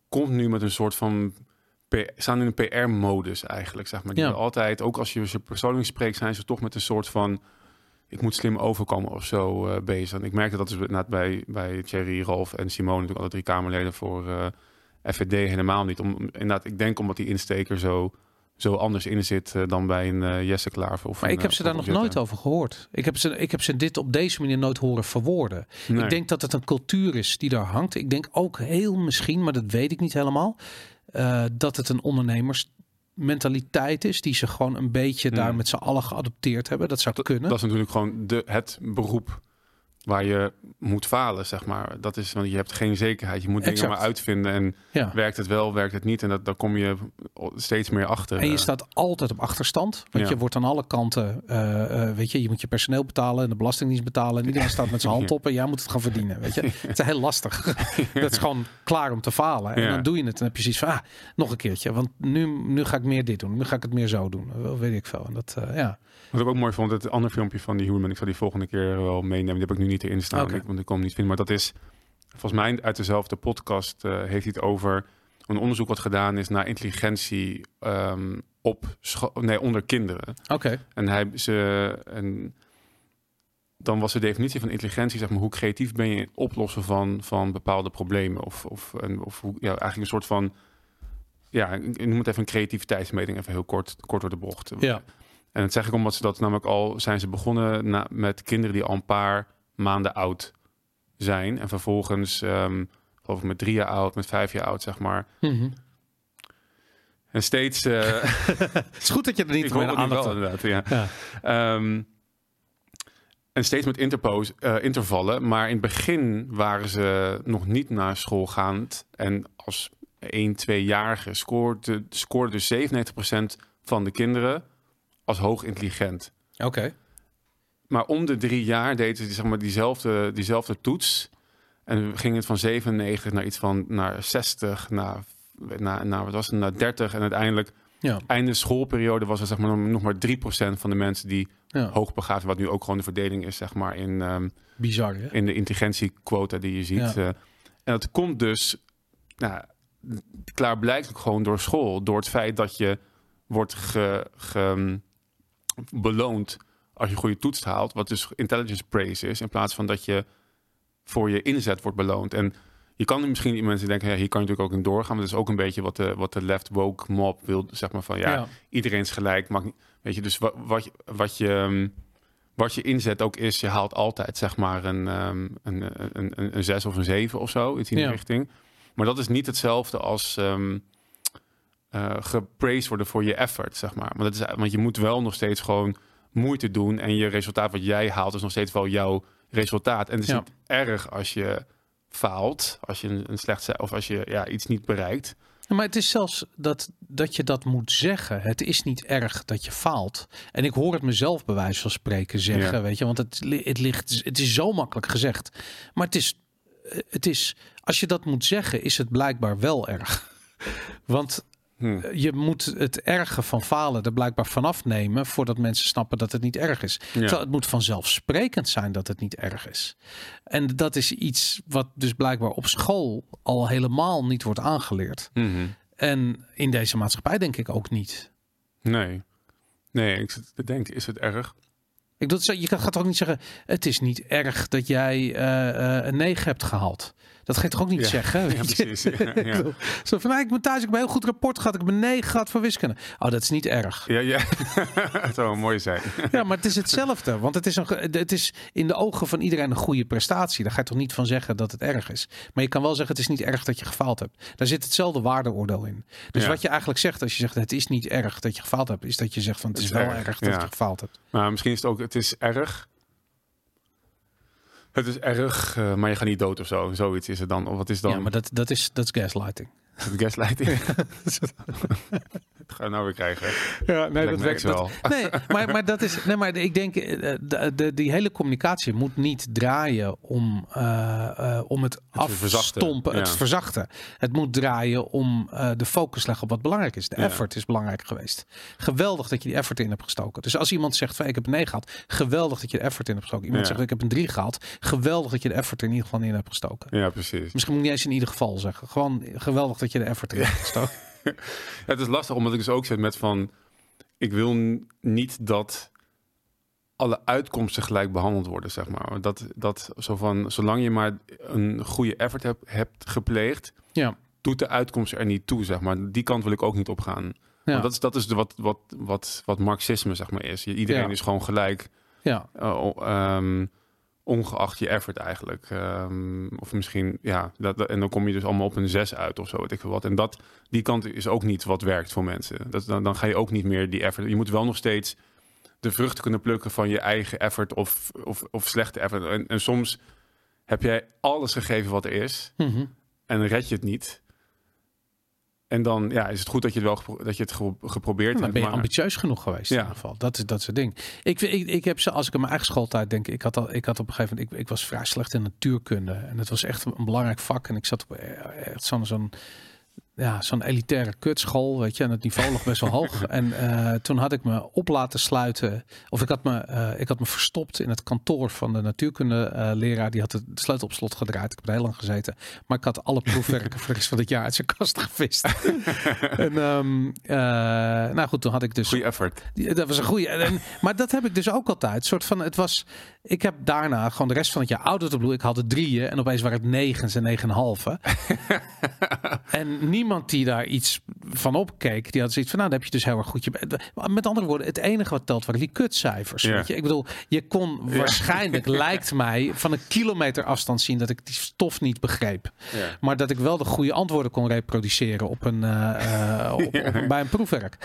continu met een soort van staan in een PR-modus eigenlijk, zeg maar. Die Ja. altijd, ook als je ze persoonlijk spreekt, zijn ze toch met een soort van ik moet slim overkomen of zo eh, bezig. En ik merkte dat is inderdaad bij, bij Thierry, Rolf en Simone, natuurlijk alle drie Kamerleden voor FVD helemaal niet. Om, inderdaad, ik denk omdat die insteker zo, zo anders in zit eh, dan bij een eh, Jesse Klaver. Of Maar een, ik heb eh, ze daar nog nooit over gehoord. Ik heb, ze, ik heb ze dit op deze manier nooit horen verwoorden. Nee. Ik denk dat het een cultuur is die daar hangt. Ik denk ook heel misschien, maar dat weet ik niet helemaal, dat het een ondernemersmentaliteit is die ze gewoon een beetje Hmm. daar met z'n allen geadopteerd hebben. Dat zou kunnen. Dat is natuurlijk gewoon de, het beroep waar je moet falen, zeg maar. Dat is, want je hebt geen zekerheid. Je moet dingen maar uitvinden en ja. werkt het wel, werkt het niet. En dat, daar kom je steeds meer achter. En je eh. staat altijd op achterstand. Want Ja. je wordt aan alle kanten, eh, eh, weet je, je moet je personeel betalen en de belastingdienst betalen. En iedereen staat met zijn hand op en jij moet het gaan verdienen. Weet je, het is heel lastig. Dat is gewoon klaar om te falen. En Ja. dan doe je het. En dan heb je zoiets van, ah, nog een keertje. Want nu, nu ga ik meer dit doen. Nu ga ik het meer zo doen. Weet ik veel. En dat, ja. Wat ik ook mooi vond, het andere filmpje van die Human, ik zal die volgende keer wel meenemen. Die heb ik nu niet erin staan, ik- want ik kon hem niet vinden. Maar dat is, volgens mij uit dezelfde podcast, eh, heeft hij het over een onderzoek wat gedaan is naar intelligentie ehm, op nee, onder kinderen. Oké. En, hij, ze, en dan was de definitie van intelligentie, zeg maar, hoe creatief ben je in het oplossen van, van bepaalde problemen. Of, of, en, of hoe, ja, eigenlijk een soort van, ja, ik ik noem het even een creativiteitsmeting, even heel kort, kort door de bocht. Ja. En dat zeg ik omdat ze dat namelijk al zijn ze begonnen na, met kinderen die al een paar maanden oud zijn. En vervolgens, geloof ik, met drie jaar oud, met vijf jaar oud, zeg maar. Mhm. En steeds. eh, Het is goed dat je er niet aandacht wel, hebt. inderdaad. Ja. Ja. Ehm, En steeds met interpoos, eh, intervallen. Maar in het begin waren ze nog niet naar school gaand. En als 1, 2-jarige scoorde, scoorde dus 97% van de kinderen als hoog intelligent. Oké. Maar om de drie jaar deden ze zeg maar, diezelfde, diezelfde toets. En ging het van 97 naar iets van naar 60, naar, naar, naar, wat was het, naar 30. En uiteindelijk, Ja. einde schoolperiode, was er zeg maar, nog maar 3% van de mensen die ja. hoogbegaafd, wat nu ook gewoon de verdeling is, zeg maar, in, ehm, Bizar, hè? in de intelligentiequota die je ziet. Ja. eh. en dat komt dus, nou, klaarblijkelijk gewoon door school. Door het feit dat je wordt ge, ge- beloond als je goede toets haalt. Wat dus intelligence praise is. In plaats van dat je voor je inzet wordt beloond. En je kan misschien die mensen denken, ja, hier kan je natuurlijk ook in doorgaan. Maar dat is ook een beetje wat de, wat de left woke mob wil. Zeg maar van, ja, Ja. iedereen is gelijk. Mag niet, weet je, dus wat, wat, je, wat je... ehm, wat je inzet ook is, je haalt altijd zeg maar een, ehm, een, een, een, een zes of een zeven of zo, iets in die Ja. richting. Maar dat is niet hetzelfde als eh, gepraised worden voor je effort, zeg maar. Maar dat is, want je moet wel nog steeds gewoon moeite doen en je resultaat wat jij haalt is nog steeds wel jouw resultaat. En het is Ja. niet erg als je faalt, als je een, een slecht of als je ja, iets niet bereikt. Maar het is zelfs dat, dat je dat moet zeggen. Het is niet erg dat je faalt. En ik hoor het mezelf bij wijze van spreken zeggen, Ja. weet je, want het, het ligt, het is zo makkelijk gezegd. Maar het is, eh, het is, als je dat moet zeggen, is het blijkbaar wel erg. Want Hm. eh, je moet het erge van falen er blijkbaar vanaf nemen voordat mensen snappen dat het niet erg is. Terwijl het moet vanzelfsprekend zijn dat het niet erg is. En dat is iets wat dus blijkbaar op school al helemaal niet wordt aangeleerd. Mhm. En in deze maatschappij denk ik ook niet. Nee. Nee, ik zit te denken, is het erg? Ik zo- je gaat toch ook niet zeggen, het is niet erg dat jij eh, eh, een 9 hebt gehaald. Dat ga je toch ook niet Ja. zeggen? Ja, precies. Ja, Zo van, nou, ik ben thuis, ik heb een heel goed rapport gehad, ik heb een 9 gehad voor wiskunde. Oh, dat is niet erg. Ja, ja. het zou wel mooi zijn. Ja, maar het is hetzelfde. Want het is, een, het is in de ogen van iedereen een goede prestatie. Daar ga je toch niet van zeggen dat het erg is. Maar je kan wel zeggen, het is niet erg dat je gefaald hebt. Daar zit hetzelfde waardeoordeel in. Dus wat je eigenlijk zegt als je zegt, het is niet erg dat je gefaald hebt, is dat je zegt van het is Het is wel erg, erg, dat je gefaald hebt. Maar misschien is het ook, het is erg. Het is erg, eh, maar je gaat niet dood of zo. Zoiets is het dan. Of wat is dan? Ja, maar dat, dat, is, dat is gaslighting. Het gaslighting. Dat ga je nou weer krijgen. Ja, nee, me echt wel. Nee, maar, maar dat is. Nee, maar ik denk, eh, de, de, die hele communicatie moet niet draaien om, eh, eh, om het, afstompen, het verzachten. Het moet draaien om de focus leggen op wat belangrijk is. De Ja. effort is belangrijk geweest. Geweldig dat je die effort in hebt gestoken. Dus als iemand zegt van ik heb een 9 gehad, geweldig dat je de effort in hebt gestoken. Iemand Ja. zegt ik heb een 3 gehad, geweldig dat je de effort er in ieder geval in hebt gestoken. Ja, precies. Misschien moet je niet eens in ieder geval zeggen. Gewoon geweldig dat je de effort in hebt gestoken. Ja, het is lastig omdat ik dus ook zit met van... Ik wil niet dat alle uitkomsten gelijk behandeld worden, zeg maar. Dat, dat zo van, zolang je maar een goede effort hebt, hebt gepleegd... Ja. doet de uitkomst er niet toe, zeg maar. Die kant wil ik ook niet op gaan. Ja. Dat is, dat is de, wat, wat, wat, wat marxisme, zeg maar, is. Je- Iedereen Ja. is gewoon gelijk... Ja. eh, ehm, ongeacht je effort eigenlijk. Ehm, of misschien, ja, dat, en dan kom je dus allemaal op een zes uit of zo, weet ik veel wat. En dat, die kant is ook niet wat werkt voor mensen. Dat, dan, dan ga je ook niet meer die effort. Je moet wel nog steeds de vruchten kunnen plukken van je eigen effort of, of, of slechte effort. En, en soms heb jij alles gegeven wat er is Mhm. en red je het niet. En dan ja, is het goed dat je het wel gepro- dat je het geprobeerd hebt. ben je maar- ambitieus genoeg geweest in Ja. ieder geval. Dat is, dat het ding. Ik, ik, ik heb ze, als ik aan mijn eigen schooltijd denk, ik had, al, ik had op een gegeven moment, ik, ik was vrij slecht in natuurkunde. En het was echt een belangrijk vak. En ik zat op eh, echt zo'n zo'n ja, zo'n elitaire kutschool, weet je. En het niveau lag best wel hoog. En eh, toen had ik me op laten sluiten. Of ik had me, eh, ik had me verstopt in het kantoor van de natuurkunde leraar. Die had de sleutel op slot gedraaid. Ik heb er heel lang gezeten. Maar ik had alle proefwerken voor de rest van het jaar uit zijn kast gevist. en ehm, eh, nou goed, toen had ik dus Goeie effort. die- Dat was een goede. En, maar dat heb ik dus ook altijd. Soort van, het was. Ik heb daarna gewoon de rest van het jaar ouder te bloeien. Ik had er drieën en opeens waren het negens en negen en halve. en niemand die daar iets van opkeek, die had zoiets van, nou, dan heb je dus heel erg goed je. Met andere woorden, het enige wat telt waren die kutcijfers. Ja. Weet je? Ik bedoel, je kon waarschijnlijk, lijkt mij, van een kilometer afstand zien dat ik die stof niet begreep. Ja. Maar dat ik wel de goede antwoorden kon reproduceren op een, eh, eh, op, op- bij een proefwerk.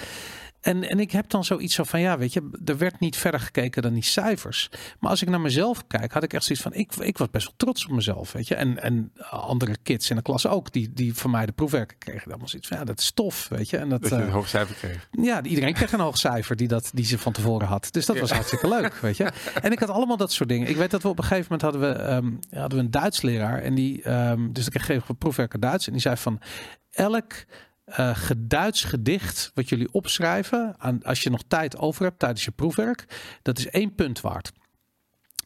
En, en ik heb dan zoiets zo van, ja, weet je, er werd niet verder gekeken dan die cijfers. Maar als ik naar mezelf kijk, had ik echt zoiets van, ik, ik was best wel trots op mezelf, weet je. En, en andere kids in de klas ook, die, die van mij de proefwerken kregen. Dan was iets van, ja, dat is tof, weet je. En dat, Dat je een eh, hoog cijfer kreeg. ja, iedereen kreeg een hoog cijfer die, dat, die ze van tevoren had. Dus dat was hartstikke leuk, weet je. En ik had allemaal dat soort dingen. Ik weet dat we op een gegeven moment hadden we, ehm, hadden we een Duits leraar. En die, ehm, dus ik kreeg een proefwerken Duits. En die zei van, elk eh Duits gedicht wat jullie opschrijven, aan, als je nog tijd over hebt tijdens je proefwerk, dat is één punt waard.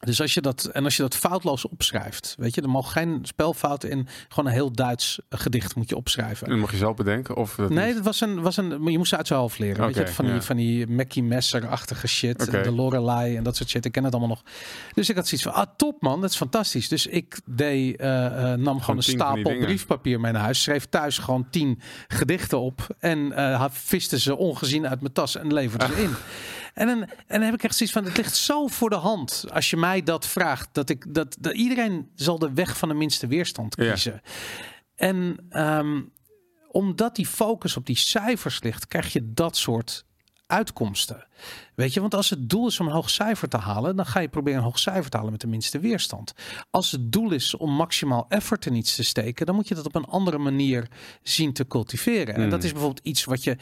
Dus als je dat en als je dat foutloos opschrijft, weet je, er mogen geen spelfouten in. Gewoon een heel Duits gedicht moet je opschrijven. En dat mag je zelf bedenken? Of dat Nee, dat was een, was een, je moest ze uit zijn hoofd leren. weet je, van die, van die Mackie Messer-achtige shit. De Lorelei en dat soort shit. Ik ken het allemaal nog. Dus ik had zoiets van, ah top man, dat is fantastisch. Dus ik deed, eh, eh, nam gewoon een stapel briefpapier mee naar huis. Schreef thuis gewoon tien gedichten op. En had- viste ze ongezien uit mijn tas en leverde ze in. En dan, en dan heb ik echt zoiets van, het ligt zo voor de hand. Als je mij dat vraagt, dat ik dat, dat iedereen zal de weg van de minste weerstand Ja. kiezen. En ehm, omdat die focus op die cijfers ligt, krijg je dat soort uitkomsten. Weet je, want als het doel is om een hoog cijfer te halen, dan ga je proberen een hoog cijfer te halen met de minste weerstand. Als het doel is om maximaal effort in iets te steken, dan moet je dat op een andere manier zien te cultiveren. En Hmm. dat is bijvoorbeeld iets wat je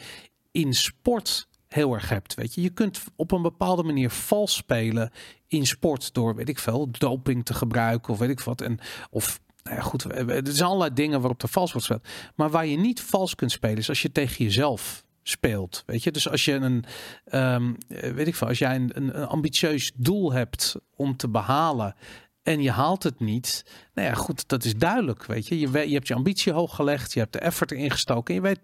in sport heel erg hebt. Weet je, je kunt op een bepaalde manier vals spelen in sport door, weet ik veel, doping te gebruiken of weet ik wat. En of nou ja, goed, er zijn allerlei dingen waarop er vals wordt. Maar waar je niet vals kunt spelen is als je tegen jezelf speelt. Weet je, dus als je een, ehm, eh, weet ik veel, als jij een, een, een ambitieus doel hebt om te behalen en je haalt het niet, nou ja, goed, dat is duidelijk. Weet je, je, je hebt je ambitie hoog gelegd, je hebt de effort erin gestoken en je weet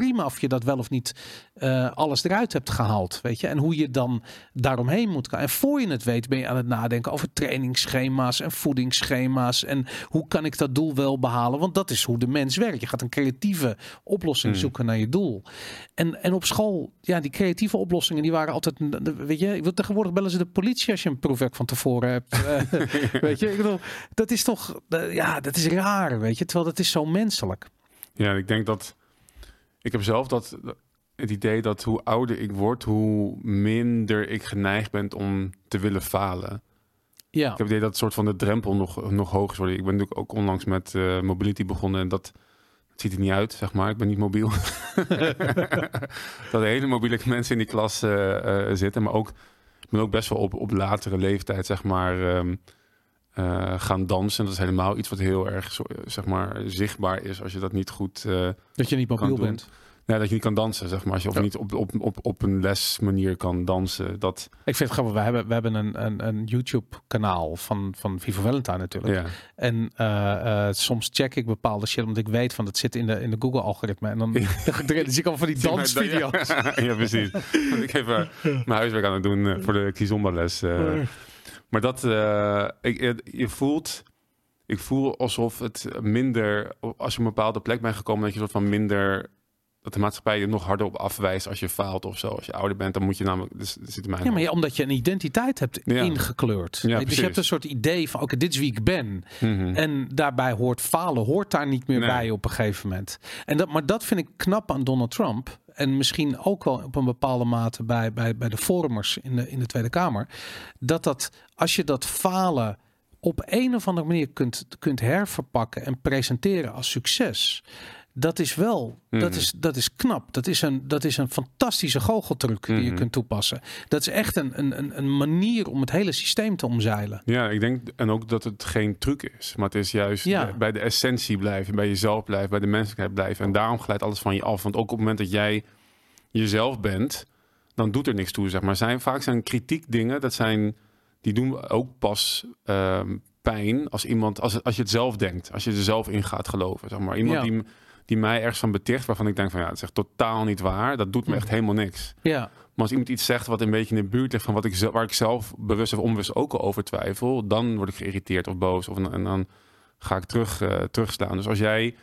prima of je dat wel of niet eh, alles eruit hebt gehaald, weet je, en hoe je dan daaromheen moet gaan. En voor je het weet ben je aan het nadenken over trainingsschema's en voedingsschema's en hoe kan ik dat doel wel behalen, want dat is hoe de mens werkt. Je gaat een creatieve oplossing Hmm. zoeken naar je doel. En, en op school, ja, die creatieve oplossingen, die waren altijd, weet je, ik wil tegenwoordig bellen ze de politie als je een proefwerk van tevoren hebt. Eh, weet je, ik bedoel, dat is toch, eh, ja, dat is raar, weet je, terwijl dat is zo menselijk. Ja, ik denk dat... Ik heb zelf dat, het idee dat hoe ouder ik word, hoe minder ik geneigd ben om te willen falen. Ja, Ik heb het idee dat soort van de drempel nog, nog hoger is worden. Ik ben natuurlijk ook onlangs met eh, mobility begonnen en dat ziet er niet uit, zeg maar. Ik ben niet mobiel. dat hele mobiele mensen in die klas eh, eh, zitten, maar ook, ik ben ook best wel op, op latere leeftijd, zeg maar, ehm, eh, gaan dansen. Dat is helemaal iets wat heel erg, zo- zeg maar, zichtbaar is als je dat niet goed... eh, dat je niet mobiel bent. Nee, dat je niet kan dansen, zeg maar. Als je of Ja. niet op, op, op, op een lesmanier kan dansen. Dat, Ik vind het grappig, we hebben, we hebben een, een, een YouTube-kanaal van, van Vivo Valentine natuurlijk. ja. En eh, eh, soms check ik bepaalde shit, omdat ik weet van dat zit in de, in de Google-algoritme. En dan, dan zie ik al van die dansvideo's. Ja, ja, precies. Ik even mijn huiswerk aan het doen eh, voor de Kizomba-les. eh. Maar dat, eh, ik, je voelt... Ik voel alsof het minder... Als je op een bepaalde plek bent gekomen... dat je soort van minder... Dat de maatschappij je nog harder op afwijst als je faalt of zo. Als je ouder bent, dan moet je namelijk... Dus, zit in mijn Ja, maar ja, omdat je een identiteit hebt Ja. ingekleurd. Ja, dus je hebt een soort idee van, oké, dit is wie ik ben. Mhm. En daarbij hoort falen, hoort daar niet meer Nee. bij op een gegeven moment. En dat, maar dat vind ik knap aan Donald Trump. En misschien ook wel op een bepaalde mate bij, bij, bij de vormers in de, in de Tweede Kamer. Dat dat, als je dat falen op een of andere manier kunt, kunt herverpakken en presenteren als succes. Dat is wel, dat, Mhm. is, dat is knap. Dat is een, dat is een fantastische goocheltruc die je Mhm. kunt toepassen. Dat is echt een, een, een- manier om het hele systeem te omzeilen. Ja, ik denk en ook dat het geen truc is, maar het is juist Ja. bij de essentie blijven, bij jezelf blijven, bij de menselijkheid blijven. En daarom glijdt alles van je af. Want ook op het moment dat jij jezelf bent, dan doet er niks toe, zeg maar. Zijn, vaak zijn kritiek dingen, dat zijn, die doen ook pas ehm, pijn als iemand, als, als je het zelf denkt, als je er zelf in gaat geloven, zeg maar. Iemand Ja. die, die mij ergens van beticht, waarvan ik denk van ja, het is echt totaal niet waar, dat doet me Hm. echt helemaal niks. Ja, Maar als iemand iets zegt wat een beetje in de buurt ligt van wat ik, waar ik zelf bewust of onbewust ook al over twijfel, dan word ik geïrriteerd of boos of, en dan ga ik terug, terugslaan. Dus als jij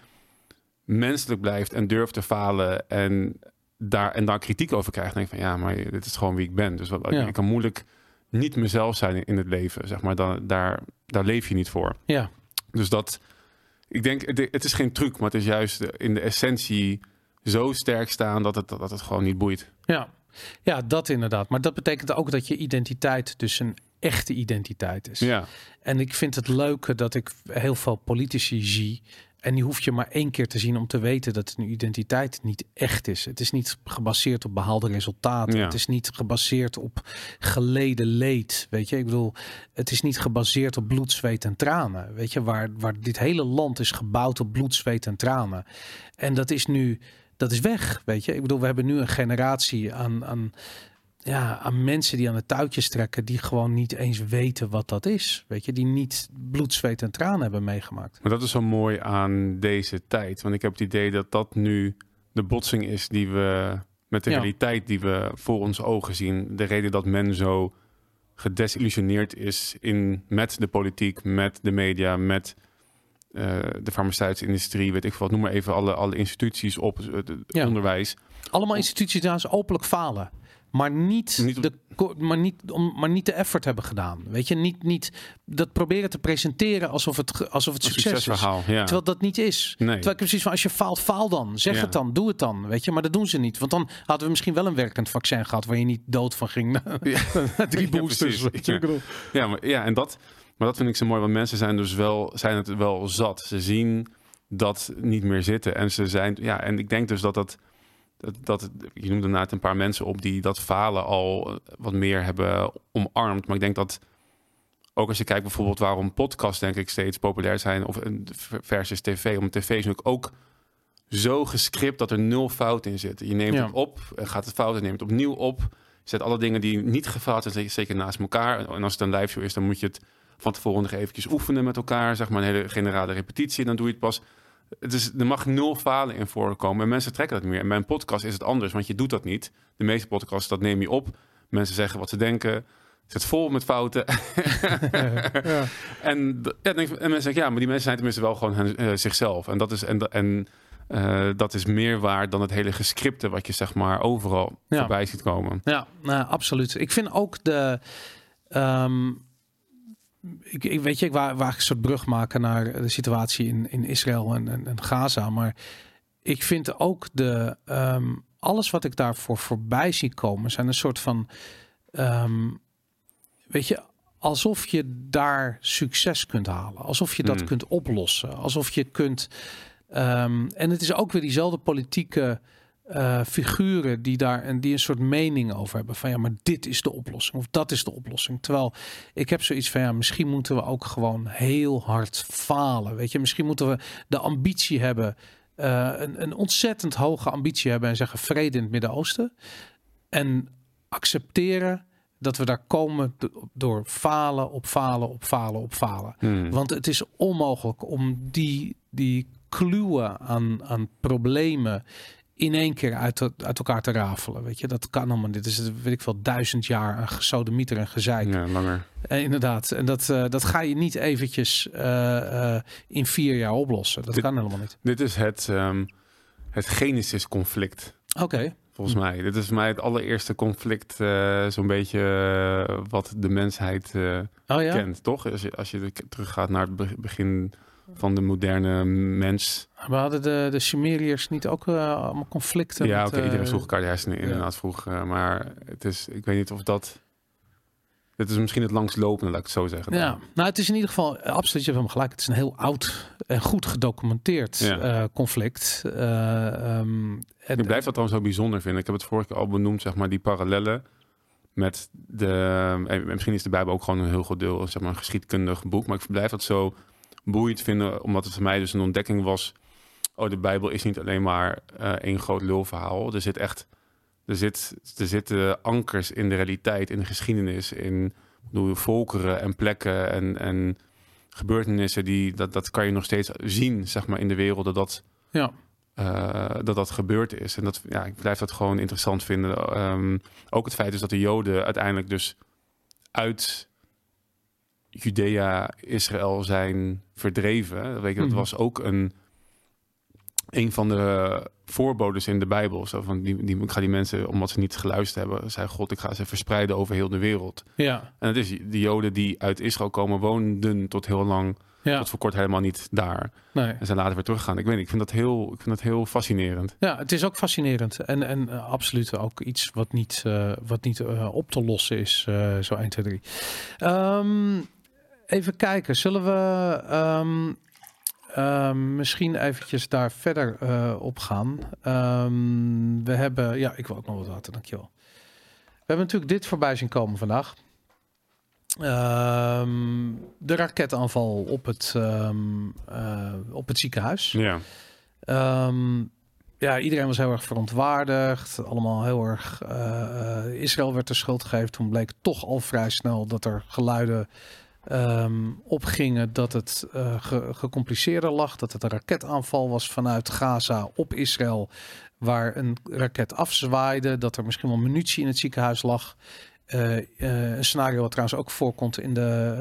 menselijk blijft en durft te falen en daar, en daar kritiek over krijgt, denk ik van ja, maar dit is gewoon wie ik ben. Dus wat, Ja. ik kan moeilijk niet mezelf zijn in, in het leven, zeg maar. Dan, daar, daar leef je niet voor. ja. Dus dat, ik denk, het- is geen truc, maar het is juist in de essentie zo sterk staan dat het, dat het gewoon niet boeit. Ja. Ja, dat inderdaad. Maar dat betekent ook dat je identiteit dus een echte identiteit is. Ja. En ik vind het leuke dat ik heel veel politici zie. En die hoef je maar één keer te zien om te weten dat een identiteit niet echt is. Het is niet gebaseerd op behaalde resultaten. Ja. Het is niet gebaseerd op geleden leed. Weet je, ik bedoel, het is niet gebaseerd op bloed, zweet en tranen. Weet je, waar, waar dit hele land is gebouwd op bloed, zweet en tranen. En dat is nu, dat is weg. Weet je, ik bedoel, we hebben nu een generatie aan, aan ja, aan mensen die aan de touwtjes trekken, die gewoon niet eens weten wat dat is. Weet je, die niet bloed, zweet en tranen hebben meegemaakt. Maar dat is zo mooi aan deze tijd. Want ik heb het idee dat dat nu de botsing is die we met de Ja. realiteit die we voor onze ogen zien. De reden dat men zo gedesillusioneerd is in, met de politiek, met de media, met eh, de farmaceutische industrie, weet ik veel wat. Noem maar even alle, alle instituties op het Ja. onderwijs. Allemaal instituties die ze openlijk falen. Maar niet, de, maar, niet, om, maar niet de effort hebben gedaan. Weet je, niet, niet dat proberen te presenteren alsof het, alsof het succes is. succesverhaal. Ja. Terwijl dat niet is. Nee. Terwijl ik zoiets van, als je faalt, faal dan. Zeg Ja. het dan, doe het dan. Weet je, maar dat doen ze niet. Want dan hadden we misschien wel een werkend vaccin gehad... waar je niet dood van ging drie boosters. precies. Ja, maar, ja, en dat, maar dat vind ik zo mooi, want mensen zijn dus wel, zijn het wel zat. Ze zien dat niet meer zitten. En ze zijn, ja, en ik denk dus dat dat, dat, dat je noemde net een paar mensen op die dat falen al eh, wat meer hebben omarmd. Maar ik denk dat ook als je kijkt bijvoorbeeld waarom podcasts denk ik steeds populair zijn of een versus tv, om tv is natuurlijk ook zo gescript dat er nul fout in zit. Je neemt Ja. het op, gaat het fout, en neemt het opnieuw op. Je zet alle dingen die niet gefaald zijn, zeker naast elkaar. En als het een live show is, dan moet je het van tevoren nog eventjes oefenen met elkaar. Zeg maar een hele generale repetitie. En dan doe je het pas. Het is, er mag nul falen in voorkomen. En mensen trekken dat niet meer. En bij een podcast is het anders, want je doet dat niet. De meeste podcasts, dat neem je op. Mensen zeggen wat ze denken. Het zit vol met fouten. Ja. En, ja, denk en mensen zeggen, ja, maar die mensen zijn tenminste wel gewoon eh, zichzelf. En dat is, en, en, eh, dat is meer waard dan het hele gescripte wat je zeg maar overal Ja. voorbij ziet komen. Ja, nou, absoluut. Ik vind ook de. ehm, ik, ik weet je, ik wou, wou een soort brug maken naar de situatie in, in Israël en, en, en Gaza. Maar ik vind ook de. ehm, alles wat ik daarvoor voorbij zie komen, zijn een soort van. ehm, weet je, alsof je daar succes kunt halen. Alsof je dat Hmm. kunt oplossen. Alsof je kunt. ehm, en het is ook weer diezelfde politieke eh, figuren die daar en die een soort mening over hebben van ja, maar dit is de oplossing of dat is de oplossing. Terwijl ik heb zoiets van ja, misschien moeten we ook gewoon heel hard falen. Weet je, misschien moeten we de ambitie hebben, eh, een, een ontzettend hoge ambitie hebben en zeggen vrede in het Midden-Oosten en accepteren dat we daar komen do- door falen op falen op falen op falen. Hmm. Want het is onmogelijk om die, die kluwen aan, aan problemen in één keer uit, uit elkaar te rafelen. Weet je, dat kan allemaal. Dit is, weet ik veel, duizend jaar aan gesodemieter en gezeik. Ja, langer. Eh, inderdaad. En dat, eh, dat ga je niet eventjes eh, in vier jaar oplossen. Dat Dit- kan helemaal niet. Dit is het, ehm, het Genesis-conflict. Oké. Volgens mij. Dit is voor mij het allereerste conflict, zo'n beetje wat de mensheid Oh ja? kent, toch? Als je, als je teruggaat naar het be- begin van de moderne mens. We hadden de, de Sumeriërs niet ook eh, allemaal conflicten? ja, oké, iedereen eh, vroeg elkaar de hersenen inderdaad vroeg. eh, maar het is, ik weet niet of dat... Dit is misschien het langstlopende, laat ik het zo zeggen. dan. Ja, nou het is in ieder geval absoluut, je hebt hem gelijk. Het is een heel oud en goed gedocumenteerd Ja. conflict. Eh, ehm, en- Ik blijf dat dan zo bijzonder vinden. Ik heb het vorige keer al benoemd, zeg maar, die parallellen met de... En misschien is de Bijbel ook gewoon een heel groot deel, zeg maar, een geschiedkundig boek. Maar ik blijf dat zo boeiend vinden, omdat het voor mij dus een ontdekking was. Oh, de Bijbel is niet alleen maar eh één groot lulverhaal. Er zit echt... Er, zit, er zitten ankers in de realiteit, in de geschiedenis, in bedoel, volkeren en plekken en, en gebeurtenissen die dat, dat kan je nog steeds zien, zeg maar, in de wereld dat dat ja, eh, dat dat gebeurd is. En dat, ja, ik blijf dat gewoon interessant vinden. Ehm, ook het feit is dat de Joden uiteindelijk dus uit Judea, Israël zijn verdreven. Weet je, dat Mhm. was ook een, een van de voorbodes in de Bijbel. Zo van die, die, ik ga die mensen, omdat ze niet geluisterd hebben, zei God, ik ga ze verspreiden over heel de wereld. ja, En het is de Joden die uit Israël komen, woonden tot heel lang Ja. tot voor kort helemaal niet daar. Nee. En zijn later weer teruggegaan. Ik weet niet, ik vind dat heel, ik vind dat heel fascinerend. Ja, het is ook fascinerend. En, en uh, absoluut ook iets wat niet, uh, wat niet uh, op te lossen is. zo 1, 2, 3. Um, even kijken. Zullen we um, misschien eventjes daar verder op gaan? Um, we hebben... Ja, ik wil ook nog wat water, dankjewel. We hebben natuurlijk dit voorbij zien komen vandaag. Um, de raketaanval op het, um, uh, op het ziekenhuis. Ja. Um, ja, iedereen was heel erg verontwaardigd. Allemaal heel erg. Uh, Israël werd de schuld gegeven. Toen bleek toch al vrij snel dat er geluiden opgingen dat het uh, ge gecompliceerder lag. Dat het een raketaanval was vanuit Gaza op Israël. Waar een raket afzwaaide. Dat er misschien wel munitie in het ziekenhuis lag. Uh, uh, een scenario wat trouwens ook voorkomt in de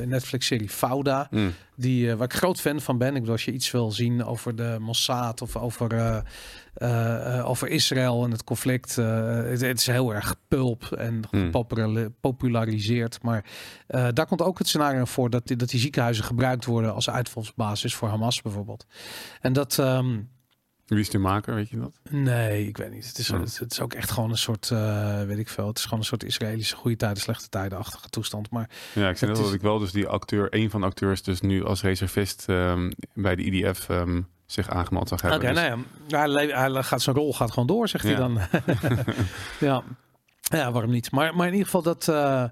uh, Netflix-serie Fauda. Mm. Die, waar ik groot fan van ben. Ik bedoel, als je iets wil zien over de Mossad of over, over Israël en het conflict. Het, het, is heel erg pulp en Mm. gepopulariseerd. Maar daar komt ook het scenario voor dat die, dat die ziekenhuizen gebruikt worden als uitvalsbasis voor Hamas bijvoorbeeld. En dat... Um, wie is de maker, weet je dat? Nee, ik weet niet. Het is, Ja. het, het is ook echt gewoon een soort, uh, weet ik veel. Het is gewoon een soort Israëlische goede tijden, slechte tijden-achtige toestand. Maar Ja, ik zei is- dat ik wel dus die acteur, een van de acteurs, dus nu als reservist ehm, bij de IDF ehm, zich aangemeld zag oké, hebben. Dus- nou ja, hij, hij gaat zijn rol gaat gewoon door, zegt hij dan. ja. ja, waarom niet? Maar, maar in ieder geval dat. eh,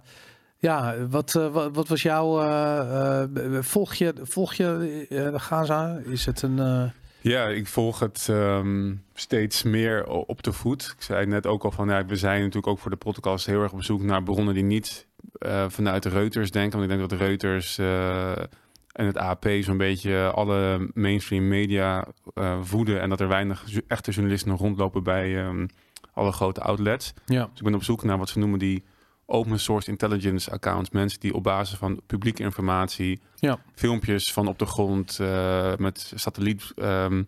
ja, wat, eh, wat, wat was jouw. eh, eh, volg je, volg je eh, Gaza? Is het een. Ja, ik volg het ehm, steeds meer op de voet. Ik zei net ook al van, ja, we zijn natuurlijk ook voor de podcast heel erg op zoek naar bronnen die niet eh, vanuit de Reuters denken. Want ik denk dat de Reuters eh, en het AP zo'n beetje alle mainstream media eh, voeden. En dat er weinig echte journalisten rondlopen bij ehm, alle grote outlets. ja, Dus ik ben op zoek naar wat ze noemen die open source intelligence accounts. Mensen die op basis van publieke informatie, Ja. filmpjes van op de grond eh, met satelliet ehm,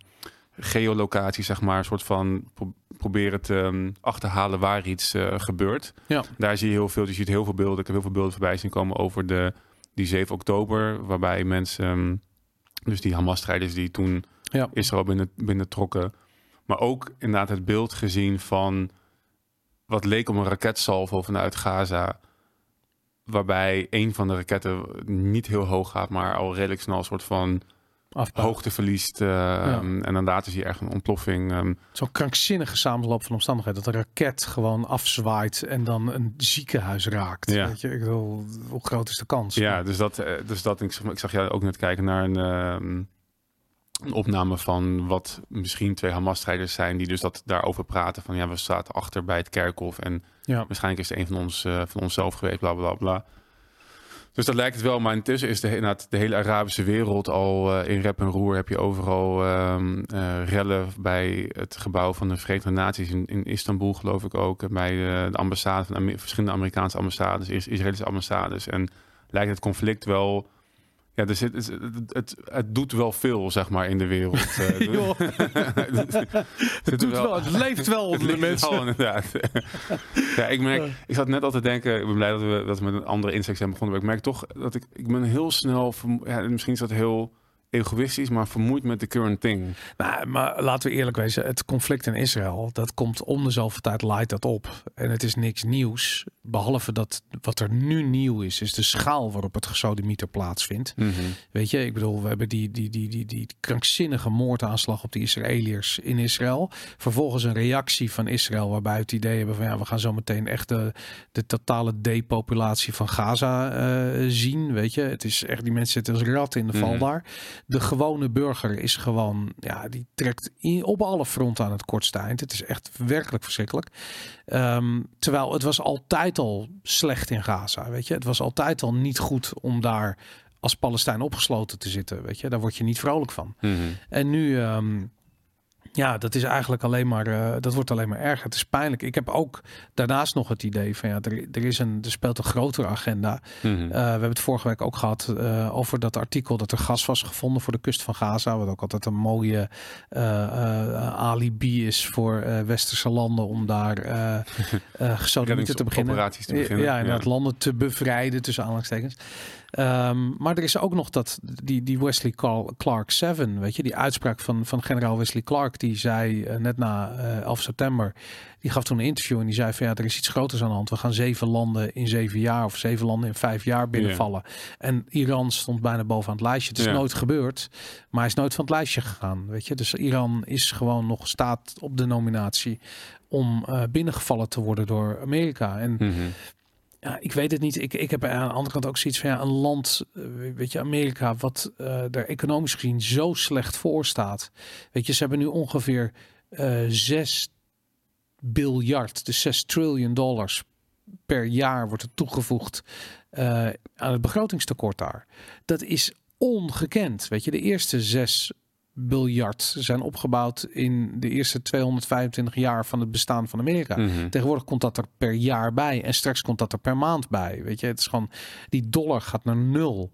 geolocatie, zeg maar, een soort van pro- proberen te ehm, achterhalen waar iets eh, gebeurt. Ja. Daar zie je heel veel. Je ziet heel veel beelden. Ik heb heel veel beelden voorbij zien komen over de die 7 oktober, waarbij mensen, ehm, dus die Hamas-strijders die toen Ja. Israël binnen, binnentrokken, maar ook inderdaad het beeld gezien van wat leek om een raketsalvo vanuit Gaza. Waarbij een van de raketten niet heel hoog gaat, maar al redelijk snel een soort van afbouw. hoogte verliest. eh, En dan later zie je echt een ontploffing. ehm. Zo'n krankzinnige samenloop van omstandigheden. Dat een raket gewoon afzwaait en dan een ziekenhuis raakt. Ja. Weet je, ik bedoel, hoe groot is de kans? ja, dus dat, eh, dus dat ik, zag- ik zag jou ook net kijken naar een, ehm, een opname van wat misschien twee Hamas-strijders zijn, die dus dat daarover praten. Van ja, we zaten achter bij het kerkhof en Ja. Waarschijnlijk is het een van ons, eh, van onszelf geweest, bla bla bla. Dus dat lijkt het wel, maar intussen is de, de hele Arabische wereld al eh, in rep en roer. Heb je overal eh, rellen bij het gebouw van de Verenigde Naties in, in Istanbul, geloof ik ook. Bij de, de ambassade van Amer- verschillende Amerikaanse ambassades, Is- Israëlische ambassades. En lijkt het conflict wel. Ja, zit, het, het, het, het doet wel veel, zeg maar, in de wereld. eh. Het doet wel, het leeft wel onder de mensen. wel, inderdaad. ja, ik merk, ik zat net al te denken, ik ben blij dat we, dat we met een andere insteek zijn begonnen, maar ik merk toch dat ik, ik ben heel snel, ja, misschien is dat heel egoïstisch, maar vermoeid met de current thing. Nou, maar laten we eerlijk wezen. Het conflict in Israël, dat komt om de zoveel tijd leidt dat op. En het is niks nieuws. Behalve dat wat er nu nieuw is, is de schaal waarop het gesodemieter plaatsvindt. Weet je, ik bedoel, we hebben die, die, die, die, die krankzinnige moordaanslag op de Israëliërs in Israël. Vervolgens een reactie van Israël waarbij het idee hebben van ja, we gaan zo meteen echt de, de totale depopulatie van Gaza eh, zien. Weet je, het is echt, die mensen zitten als ratten in de val Mhm. daar. De gewone burger is gewoon, ja, die trekt in, op alle fronten aan het kortste eind. Het is echt werkelijk verschrikkelijk. Ehm, terwijl het was altijd al slecht in Gaza, weet je. Het was altijd al niet goed om daar als Palestijn opgesloten te zitten, weet je. Daar word je niet vrolijk van. En nu, ehm, Ja, dat is eigenlijk alleen maar, uh, dat wordt alleen maar erger. Het is pijnlijk. Ik heb ook daarnaast nog het idee van ja, er, er is een, er speelt een grotere agenda. Mm -hmm. uh, we hebben het vorige week ook gehad uh, over dat artikel dat er gas was gevonden voor de kust van Gaza. Wat ook altijd een mooie alibi is voor westerse landen om daar gesodemieten te beginnen. Te beginnen. Ja, inderdaad, ja. landen te bevrijden tussen aanhalingstekens. Um, maar er is ook nog dat die, die Wesley Clark 7, weet je, die uitspraak van, van generaal Wesley Clark, die zei uh, net na uh, 11 september, die gaf toen een interview en die zei van ja, er is iets groters aan de hand. We gaan zeven landen in zeven jaar of zeven landen in vijf jaar binnenvallen. En Iran stond bijna bovenaan het lijstje. Het is nooit gebeurd, maar hij is nooit van het lijstje gegaan, weet je. Dus Iran is gewoon nog staat op de nominatie om uh, binnengevallen te worden door Amerika. En mm -hmm. Ja, ik weet het niet. Ik, ik heb aan de andere kant ook zoiets van ja, een land, uh, weet je, Amerika, wat uh, er economisch gezien zo slecht voor staat. Weet je, ze hebben nu ongeveer uh, 6 biljard, dus 6 triljoen dollars per jaar wordt er toegevoegd aan het begrotingstekort daar. Dat is ongekend. Weet je, de eerste zes biljard zijn opgebouwd in de eerste 225 jaar van het bestaan van Amerika. Mhm. Mm -hmm. Tegenwoordig komt dat er per jaar bij en straks komt dat er per maand bij. Weet je, het is gewoon die dollar gaat naar nul.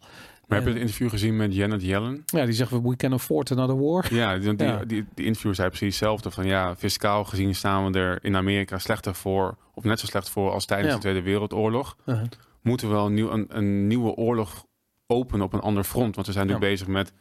Maar heb je het interview gezien met Janet Yellen? Ja, die zegt we can afford another war. Ja, die, die, ja. die, die interviewer zei precies hetzelfde. Van ja, fiscaal gezien staan we er in Amerika slechter voor, of net zo slecht voor als tijdens Ja. de Tweede Wereldoorlog. Uh-huh. Moeten we wel een, nieuw, een, een nieuwe oorlog openen op een ander front? Want we zijn nu Ja. bezig met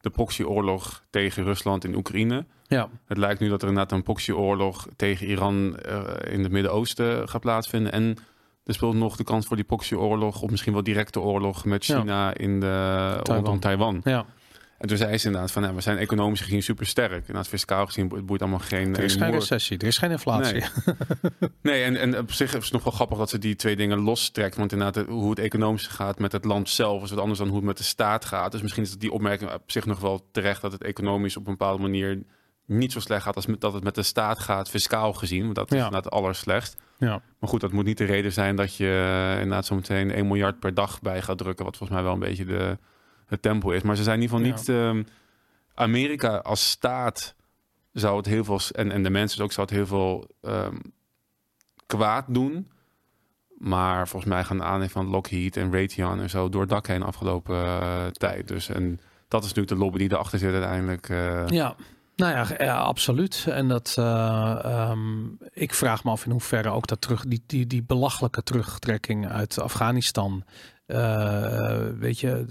de proxyoorlog tegen Rusland in Oekraïne. Ja, Het lijkt nu dat er inderdaad een proxyoorlog tegen Iran eh, in het Midden-Oosten gaat plaatsvinden. En er speelt nog de kans voor die proxyoorlog, of misschien wel directe oorlog met Ja. China in de, rondom Taiwan. ja. En toen zei ze inderdaad van, we zijn economisch gezien super sterk. Inderdaad, fiscaal gezien bo- boeit allemaal geen... Er is geen geen recessie, er is geen inflatie. Nee. Nee, en, en op zich is het nog wel grappig dat ze die twee dingen lostrekt. Want inderdaad, hoe het economisch gaat met het land zelf is wat anders dan hoe het met de staat gaat. Dus misschien is die opmerking op zich nog wel terecht dat het economisch op een bepaalde manier niet zo slecht gaat als met, dat het met de staat gaat, fiscaal gezien. Want dat is Ja. inderdaad allerslecht. Ja. Maar goed, dat moet niet de reden zijn dat je eh, inderdaad zo meteen 1 miljard per dag bij gaat drukken. Wat volgens mij wel een beetje de, het tempo is. Maar ze zijn in ieder geval niet... ehm, Amerika als staat zou het heel veel... En, en de mensen ook zou het heel veel ehm, kwaad doen. Maar volgens mij gaan de aandelen van Lockheed en Raytheon en zo door het dak heen afgelopen eh, tijd. Dus en dat is natuurlijk de lobby die erachter zit uiteindelijk. eh. Ja, nou ja, ja, absoluut. En dat, eh, ehm, ik vraag me af in hoeverre ook dat terug, die, die, die belachelijke terugtrekking uit Afghanistan, weet je,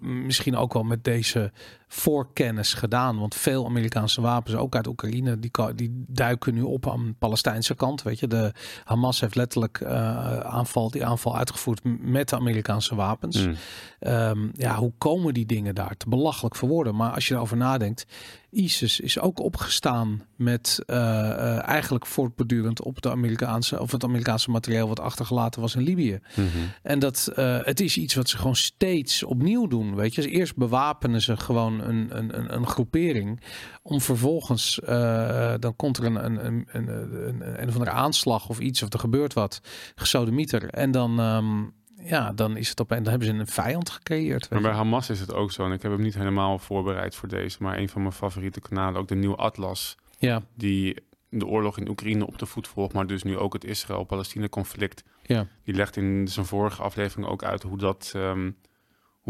misschien ook wel met deze voorkennis gedaan. Want veel Amerikaanse wapens, ook uit Oekraïne, die, die duiken nu op aan de Palestijnse kant. Weet je, de Hamas heeft letterlijk eh, aanval, die aanval uitgevoerd met de Amerikaanse wapens. Mm. Ehm, ja, hoe komen die dingen daar? Te belachelijk voor woorden. Maar als je erover nadenkt, ISIS is ook opgestaan met eh, eh, eigenlijk voortbordurend op de Amerikaanse of het Amerikaanse materiaal wat achtergelaten was in Libië. Mhm. En dat het is iets wat ze gewoon steeds opnieuw doen. Weet je, Dus eerst bewapenen ze gewoon een, een, een, een groepering. Om vervolgens, eh, dan komt er een, een, een, een, een, een of andere aanslag of iets, of er gebeurt wat, gesodemieter. En dan, ehm, ja, dan is het op en dan hebben ze een vijand gecreëerd. Maar bij Hamas is het ook zo. En ik heb hem niet helemaal voorbereid voor deze. Maar een van mijn favoriete kanalen, ook de Nieuwe Atlas. Ja, Die de oorlog in Oekraïne op de voet volgt. Maar dus nu ook het Israël-Palestina conflict. ja, Die legt in zijn vorige aflevering ook uit hoe dat... ehm,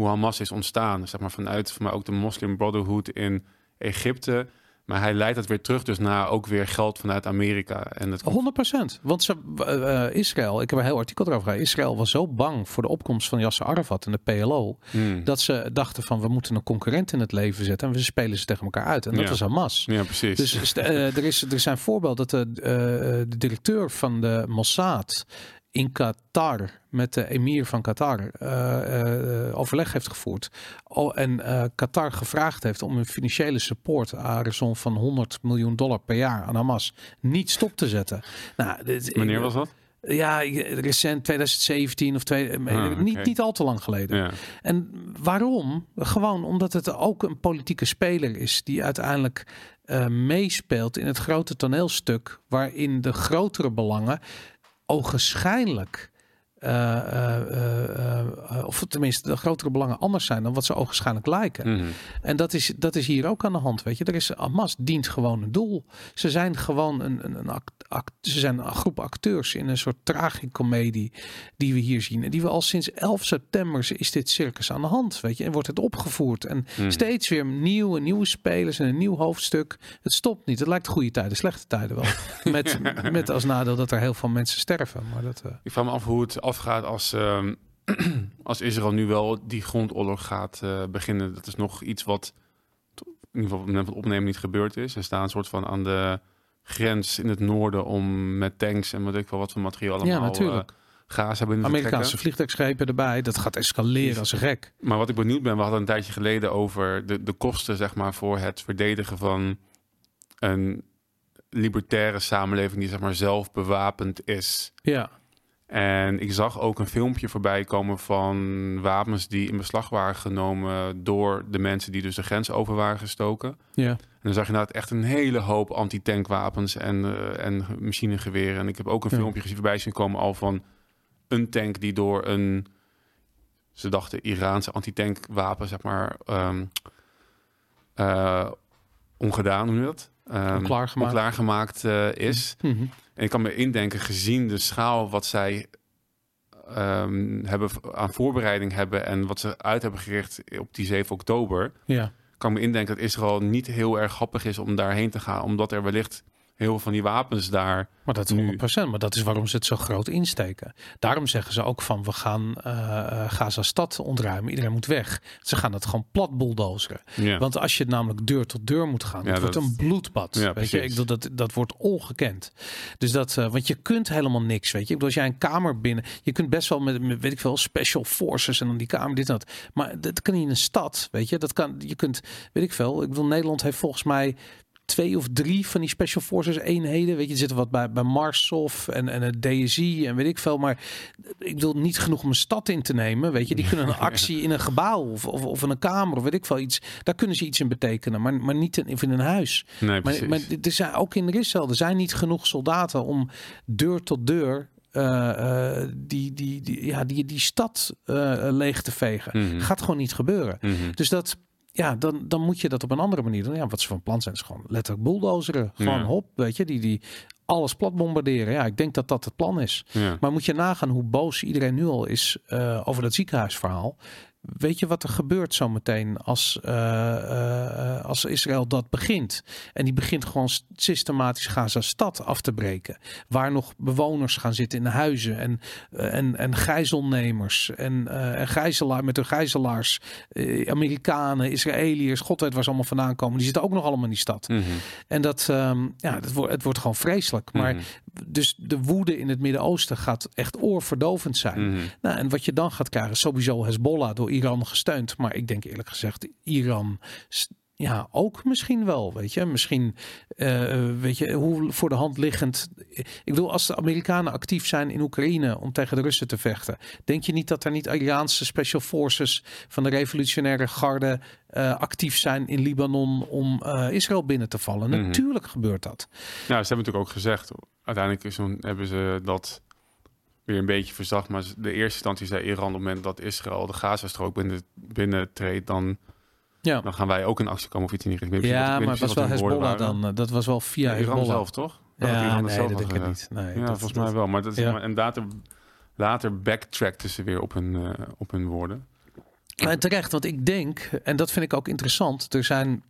hoe Hamas is ontstaan. Zeg maar vanuit voor mij ook de Muslim Brotherhood in Egypte. Maar hij leidt het weer terug dus naar ook weer geld vanuit Amerika. En het 100% Want ze, eh, Israël, ik heb een heel artikel erover gehad. Israël was zo bang voor de opkomst van Yasser Arafat en de PLO. Hmm. Dat ze dachten van we moeten een concurrent in het leven zetten. En we spelen ze tegen elkaar uit. En dat Ja. was Hamas. Ja, precies. Dus eh, er, is, er zijn voorbeelden dat de, eh, de directeur van de Mossad in Qatar met de emir van Qatar eh, eh, overleg heeft gevoerd. Oh, en eh, Qatar gevraagd heeft om een financiële support som van 100 miljoen dollar per jaar aan Hamas niet stop te zetten. Nou, dit- Wanneer was dat? Ja, recent 2017 of twee, Ah, niet, niet al te lang geleden. Ja. En waarom? Gewoon omdat het ook een politieke speler is die uiteindelijk meespeelt in het grote toneelstuk waarin de grotere belangen ogenschijnlijk of tenminste de grotere belangen anders zijn dan wat ze ogenschijnlijk lijken. Mhm. En dat is, dat is hier ook aan de hand, weet je. Er is, Hamas dient gewoon een doel. Ze zijn gewoon een, een, een act, act- ze zijn een groep acteurs in een soort tragicomedie die we hier zien. En die we al sinds 11 september is dit circus aan de hand, weet je. En wordt het opgevoerd. En Mhm. steeds weer nieuwe, nieuwe spelers en een nieuw hoofdstuk. Het stopt niet. Het lijkt goede tijden, slechte tijden wel. Met, met als nadeel dat er heel veel mensen sterven. Maar dat, eh, Ik vraag me af hoe het afgaat als, ehm, als Israël nu wel die grondoorlog gaat eh, beginnen. Dat is nog iets wat in ieder geval op het moment van opnemen niet gebeurd is. Ze staan een soort van aan de grens in het noorden om met tanks en wat ik wel wat voor materiaal allemaal ja, natuurlijk. eh, Gaza binnen te Amerikaanse trekken. vliegtuigschepen erbij. Dat gaat escaleren als een gek. Maar wat ik benieuwd ben, we hadden een tijdje geleden over de, de kosten zeg maar, voor het verdedigen van een libertaire samenleving die zeg maar, zelf bewapend is. Ja, En ik zag ook een filmpje voorbij komen van wapens die in beslag waren genomen door de mensen die dus de grens over waren gestoken. ja. En dan zag je inderdaad echt een hele hoop antitankwapens en, eh, en machinegeweren. En ik heb ook een Ja. filmpje gezien voorbij zien komen al van een tank die door een, ze dachten Iraanse antitankwapen, zeg maar, ehm eh, ongedaan, hoe noem je dat? Ehm, Onklaargemaakt. onklaargemaakt, eh, is. Mhm. En ik kan me indenken, gezien de schaal wat zij ehm, hebben aan voorbereiding hebben en wat ze uit hebben gericht op die 7 oktober, ja. kan ik me indenken dat Israël niet heel erg grappig is om daarheen te gaan, omdat er wellicht heel veel van die wapens daar. Maar dat is Nu- 100%. Maar dat is waarom ze het zo groot insteken. Daarom zeggen ze ook van we gaan eh eh, Gaza-stad ontruimen. Iedereen moet weg. Ze gaan het gewoon plat bulldozeren. Ja. Want als je namelijk deur tot deur moet gaan, Ja, het wordt dat- een bloedbad. Ja, weet je, ik bedoel, dat, dat wordt ongekend. Dus dat, eh, want je kunt helemaal niks, weet je. Ik bedoel, als jij een kamer binnen, je kunt best wel met, met weet ik veel, special forces en dan die kamer dit en dat. Maar dat kan niet in een stad, weet je. Dat kan, je kunt, weet ik veel. Ik bedoel, Nederland heeft volgens mij twee of drie van die special forces eenheden. Weet je, er zitten wat bij, bij Marsov en, en het DSI en weet ik veel. Maar ik bedoel, niet genoeg om een stad in te nemen. Weet je, die kunnen een actie in een gebouw of, of, of in een kamer of weet ik veel iets. Daar kunnen ze iets in betekenen, maar, maar niet in, in een huis. nee. Maar, maar er zijn ook in Israël, er zijn niet genoeg soldaten om deur tot deur eh, eh, die, die, die, ja, die, die stad eh, leeg te vegen. Mhm. Gaat gewoon niet gebeuren. Mhm. Dus dat, ja, dan, dan moet je dat op een andere manier doen. Ja, wat ze van plan zijn is gewoon letterlijk bulldozeren. Gewoon Ja. hop, weet je, die, die alles plat bombarderen. Ja, ik denk dat dat het plan is. Ja. Maar moet je nagaan hoe boos iedereen nu al is eh, over dat ziekenhuisverhaal. Weet je wat er gebeurt zometeen als, eh, eh, als Israël dat begint? En die begint gewoon systematisch Gaza-stad af te breken. Waar nog bewoners gaan zitten in de huizen. En, eh, en, en gijzelnemers. En, en gijzelaar, met hun gijzelaars. Amerikanen, Israëliërs. God weet waar ze allemaal vandaan komen. Die zitten ook nog allemaal in die stad. Mhm. En dat, ehm, ja, dat wordt, het wordt gewoon vreselijk. Maar Mhm. dus de woede in het Midden-Oosten gaat echt oorverdovend zijn. Mhm. Nou, en wat je dan gaat krijgen, sowieso Hezbollah door Iran gesteund. Maar ik denk eerlijk gezegd, Iran ja, ook misschien wel, weet je. Misschien, eh, weet je, hoe voor de hand liggend. Ik bedoel, als de Amerikanen actief zijn in Oekraïne om tegen de Russen te vechten, denk je niet dat er niet Iraanse special forces van de revolutionaire garde eh, actief zijn in Libanon om eh, Israël binnen te vallen? Mhm. Natuurlijk gebeurt dat. Ja, ze hebben natuurlijk ook gezegd, uiteindelijk is hebben ze dat weer een beetje verzacht. Maar de eerste instantie zei Iran op het moment dat Israël de Gazastrook binnen, binnentreedt, dan, Ja, dan gaan wij ook in actie komen of iets in die richting. Ja maar het was wel Hezbollah dan. eh, Dat was wel via Iran Hezbollah. zelf, toch? Dat Ja, Iran nee, zelf dat denk ik niet. Nee, Ja, dat- volgens mij wel. Maar, dat is, Ja. maar en later, later backtrackten ze weer op hun, eh, op hun woorden. Maar terecht, want ik denk, en dat vind ik ook interessant, er zijn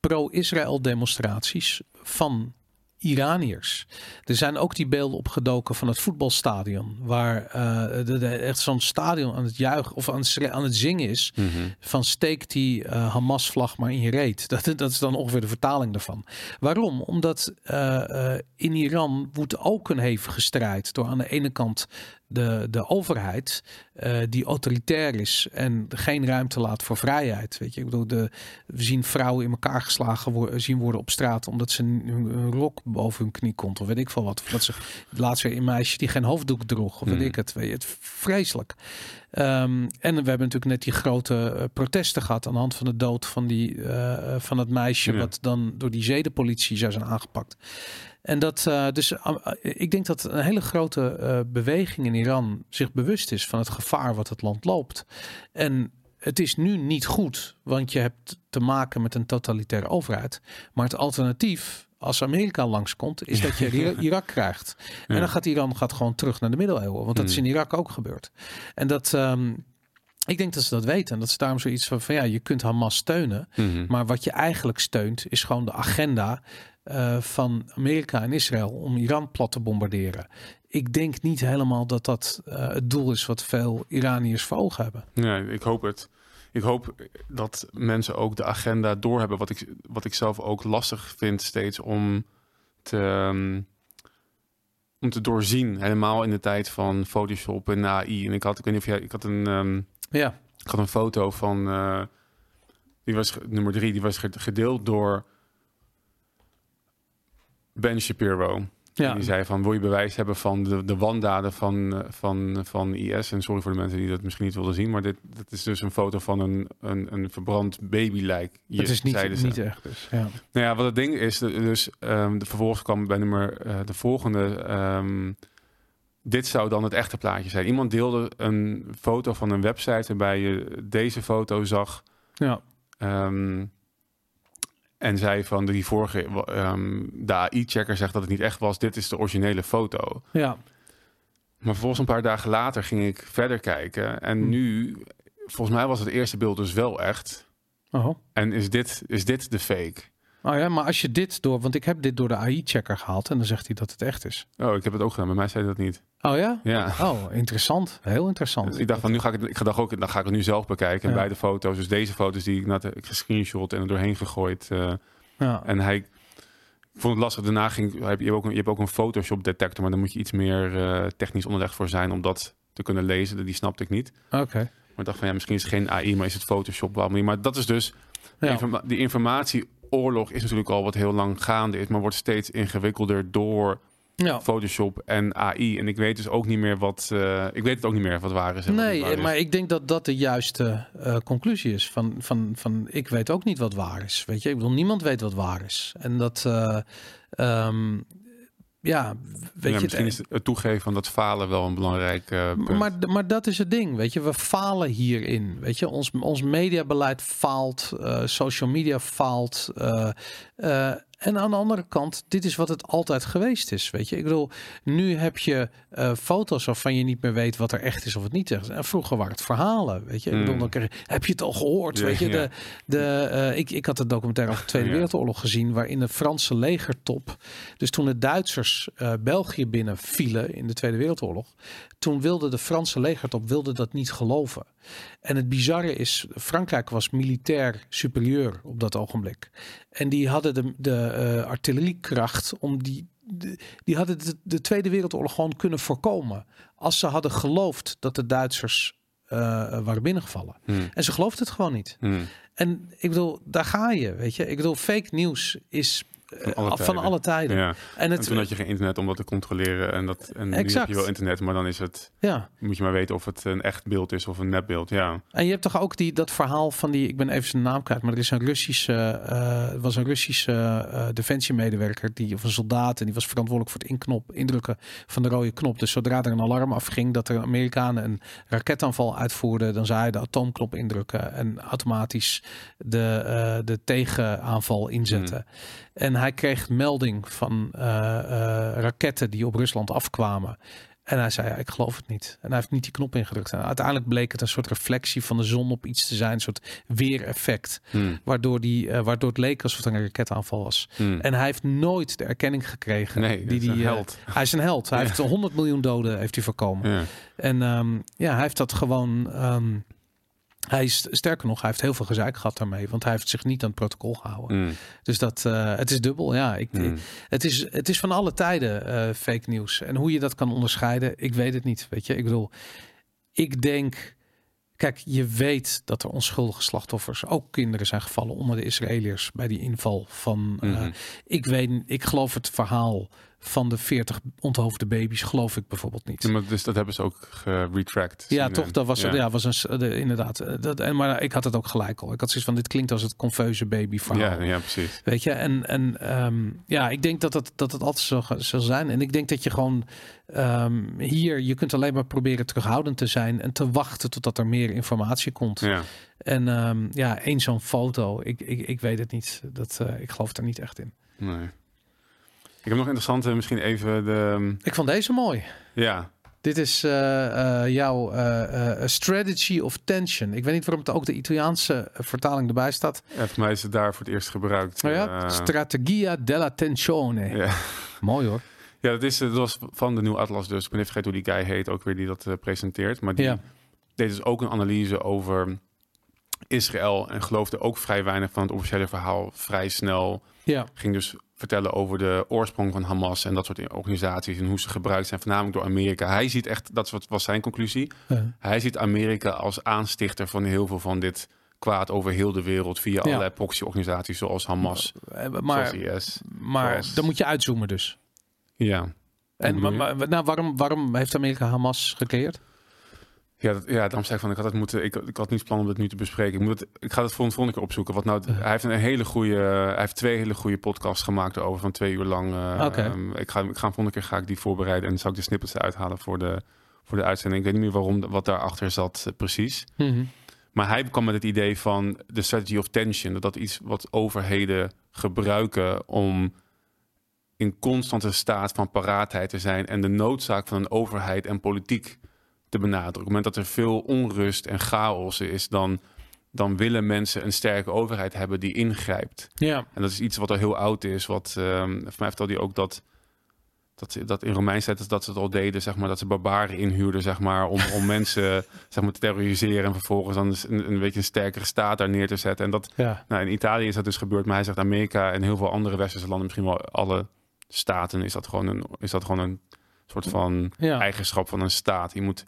pro-Israël demonstraties van Iraniërs. Er zijn ook die beelden opgedoken van het voetbalstadion, waar eh, de, de- echt zo'n stadion aan het juichen of aan het, aan het zingen is. Van steek die eh, Hamas-vlag maar in je reet. Dat, dat is dan ongeveer de vertaling daarvan. Waarom? Omdat eh, in Iran woedt ook een hevige strijd door aan de ene kant de, de overheid eh, die autoritair is en geen ruimte laat voor vrijheid. Weet je, ik bedoel, de, we zien vrouwen in elkaar geslagen worden, zien worden op straat omdat ze een, een rok boven hun knie komt of weet ik veel wat. Of dat ze laatst weer een meisje die geen hoofddoek droeg of weet Hmm. ik het. Weet je, het vreselijk. Ehm, en we hebben natuurlijk net die grote uh, protesten gehad aan de hand van de dood van, die, uh, van het meisje, Ja. wat dan door die zedenpolitie zou zijn aangepakt. En dat, uh, dus uh, ik denk dat een hele grote uh, beweging in Iran zich bewust is van het gevaar wat het land loopt. En het is nu niet goed, want je hebt te maken met een totalitaire overheid. Maar het alternatief, als Amerika langskomt, is dat je Irak krijgt. En dan gaat Iran gaat gewoon terug naar de middeleeuwen, want dat is in Irak ook gebeurd. En dat. Um, ik denk dat ze dat weten. En dat is daarom zoiets van, van ja, je kunt Hamas steunen. Mhm. Maar wat je eigenlijk steunt, is gewoon de agenda uh, van Amerika en Israël om Iran plat te bombarderen. Ik denk niet helemaal dat dat uh, het doel is wat veel Iraniërs voor ogen hebben. Nee, ik hoop het. Ik hoop dat mensen ook de agenda doorhebben. Wat ik, wat ik zelf ook lastig vind steeds om te, um, om te doorzien. Helemaal in de tijd van Photoshop en AI. En ik had, ik weet niet of jij, ik had een, um, ja. ik had een foto van, uh, die was nummer drie, die was gedeeld door Ben Shapiro. Ja. Die zei van, wil je bewijs hebben van de, de wandaden van, van, van IS? En sorry voor de mensen die dat misschien niet wilden zien, maar dit, dit is dus een foto van een, een, een verbrand babylijk. Het is niet, niet echt dus, ja. Nou ja, wat het ding is, dus um, de vervolgens kwam bij nummer, uh, de volgende... Um, dit zou dan het echte plaatje zijn. Iemand deelde een foto van een website waarbij je deze foto zag. Ja. Um, en zei van die vorige, um, de AI-checker zegt dat het niet echt was. Dit is de originele foto. Ja. Maar volgens een paar dagen later ging ik verder kijken. En hm. nu, volgens mij was het eerste beeld dus wel echt. Oh. En is dit, is dit de fake? Oh ja, maar als je dit door, want ik heb dit door de AI-checker gehaald en dan zegt hij dat het echt is. Oh, ik heb het ook gedaan. Bij mij zei dat niet. Oh ja? Ja. Oh, interessant. Heel interessant. Ik dacht van nu ga ik het, ik dacht ook, dan ga ik het nu zelf bekijken. En ja. beide foto's, dus deze foto's die ik net heb gescreenshot en er doorheen gegooid. Uh, ja. En hij, vond het lastig. Daarna ging, heb je, ook een, je hebt ook een Photoshop detector, maar dan moet je iets meer uh, technisch onderlegd voor zijn om dat te kunnen lezen. Die snapte ik niet. Oké. Okay. Maar ik dacht van ja, misschien is het geen AI, maar is het Photoshop wel. Maar dat is dus ja. die informatieoorlog is natuurlijk al wat heel lang gaande is, maar wordt steeds ingewikkelder door ja. Photoshop en AI. En ik weet dus ook niet meer wat. Uh, ik weet het ook niet meer wat waar is. En nee, waar is. maar ik denk dat dat de juiste uh, conclusie is. Van, van, van ik weet ook niet wat waar is. Weet je, ik bedoel, niemand weet wat waar is. En dat. Uh, um, ja, weet ja, je, misschien is het toegeven van dat falen wel een belangrijk uh, punt. Maar, maar dat is het ding, weet je. We falen hierin, weet je. Ons, ons mediabeleid faalt, uh, social media faalt. Uh, en aan de andere kant, dit is wat het altijd geweest is, weet je. Ik bedoel, nu heb je uh, foto's waarvan je niet meer weet wat er echt is of het niet is. En vroeger waren het verhalen, weet je. Ik bedoel, dan kreeg, heb je het al gehoord, ja, weet je. Ja. De, de, uh, ik, ik had het documentaire over de Tweede Ja. Wereldoorlog gezien... waarin de Franse legertop... dus toen de Duitsers uh, België binnenvielen in de Tweede Wereldoorlog... toen wilde de Franse legertop wilde dat niet geloven. En het bizarre is, Frankrijk was militair superieur op dat ogenblik. En die hadden de, de uh, artilleriekracht om die. De, die hadden de, de, Tweede Wereldoorlog gewoon kunnen voorkomen. Als ze hadden geloofd dat de Duitsers uh, waren binnengevallen. Hmm. En ze geloofden het gewoon niet. Hmm. En ik bedoel, daar ga je, weet je. Ik bedoel, fake nieuws is van alle, van alle tijden. Ja. En, het, en toen had je geen internet om dat te controleren. En, dat, en nu heb je wel internet, maar dan is het... Ja. Moet je maar weten of het een echt beeld is of een nepbeeld. Ja. En je hebt toch ook die, dat verhaal van die... Ik ben even zijn naam kwijt, maar er is een Russische... Uh, was een Russische uh, defensiemedewerker, die, of een soldaat... en die was verantwoordelijk voor het inknop, indrukken van de rode knop. Dus zodra er een alarm afging dat er Amerikanen een raketaanval uitvoerden... dan zei hij de atoomknop indrukken en automatisch de, uh, de tegenaanval inzetten. Hmm. En hij kreeg melding van uh, uh, raketten die op Rusland afkwamen. En hij zei, ja, ik geloof het niet. En hij heeft niet die knop ingedrukt. En uiteindelijk bleek het een soort reflectie van de zon op iets te zijn. Een soort weereffect. Hmm. Waardoor, die, uh, waardoor het leek alsof het een raketaanval was. Hmm. En hij heeft nooit de erkenning gekregen. Nee, die, die, held. hij is een held. Hij Ja. heeft 100 miljoen doden heeft hij voorkomen. Ja. En um, ja, hij heeft dat gewoon... Um, hij is sterker nog, hij heeft heel veel gezeik gehad daarmee, want hij heeft zich niet aan het protocol gehouden. Mm. Dus dat, uh, het is dubbel, ja. Ik, Mm. het, is, het is van alle tijden uh, fake nieuws. En hoe je dat kan onderscheiden, ik weet het niet. Weet je, ik bedoel, ik denk, kijk, je weet dat er onschuldige slachtoffers, ook kinderen zijn gevallen onder de Israëliërs bij die inval van. Uh, Mm -hmm. Ik weet, ik geloof het verhaal van de 40 onthoofde baby's, geloof ik bijvoorbeeld niet. Ja, maar dus dat hebben ze ook geretract. Ja, toch? Dat was, ja. was een, de, inderdaad. Eh, dat, en, maar ik had het ook gelijk al. Ik had zoiets van, dit klinkt als het confeuze baby verhaal. Ja, ja, precies. Weet je, en, en ehm, ja, ik denk dat het, dat het altijd zo zal zijn. En ik denk dat je gewoon ehm, hier, je kunt alleen maar proberen terughoudend te zijn en te wachten totdat er meer informatie komt. Ja. En um, ja, één zo'n foto, ik, ik, ik weet het niet. Dat, uh, ik geloof er niet echt in. Nee. Ik heb nog interessante, misschien even de... Ik vond deze mooi. Ja. Dit is uh, uh, jouw uh, strategy of tension. Ik weet niet waarom het ook de Italiaanse vertaling erbij staat. Ja, voor mij is het daar voor het eerst gebruikt. Oh ja, strategia della tensione. Ja. Mooi hoor. Ja, dat, is, dat was van de nieuwe Atlas dus. Ik ben even vergeten hoe die guy heet, ook weer die dat presenteert. Maar die ja. deed dus ook een analyse over Israël en geloofde ook vrij weinig van het officiële verhaal vrij snel. Ja. Ging dus vertellen over de oorsprong van Hamas en dat soort organisaties en hoe ze gebruikt zijn, voornamelijk door Amerika. Hij ziet echt, dat was zijn conclusie. Ja. Hij ziet Amerika als aanstichter van heel veel van dit kwaad over heel de wereld via Ja. allerlei proxy-organisaties zoals Hamas, Maar, zoals IS. maar zoals- dan moet je uitzoomen dus. Ja. En maar- nou, waarom, waarom heeft Amerika Hamas gecreëerd? Ja, dat, ja, daarom zei ik van, ik had het moeten, ik, ik had niet plan om het nu te bespreken. Ik, moet het, ik ga het voor een volgende keer opzoeken. Wat nou, hij heeft een hele goede, hij heeft twee hele goede podcasts gemaakt over van twee uur lang. eh, ehm, ik ga, ik ga een volgende keer ga ik die voorbereiden en dan zal ik de snippets eruit halen voor de, voor de uitzending. Ik weet niet meer waarom, wat daarachter zat eh, precies. Mhm. Maar hij kwam met het idee van de strategy of tension. Dat dat iets wat overheden gebruiken om in constante staat van paraatheid te zijn. En de noodzaak van een overheid en politiek te benadrukken. Op het moment dat er veel onrust en chaos is, dan, dan willen mensen een sterke overheid hebben die ingrijpt. Ja, En dat is iets wat al heel oud is. Wat, ehm voor mij vertelde hij ook dat, dat, dat in Romeins tijd is dat ze het al deden, zeg maar, dat ze barbaren inhuurden, zeg maar, om, om mensen zeg maar, te terroriseren en vervolgens dan een, een beetje een sterkere staat daar neer te zetten. En dat, ja. nou, in Italië is dat dus gebeurd, maar hij zegt Amerika en heel veel andere westerse landen, misschien wel alle staten, is dat gewoon een, is dat gewoon een soort van ja. eigenschap van een staat. Je moet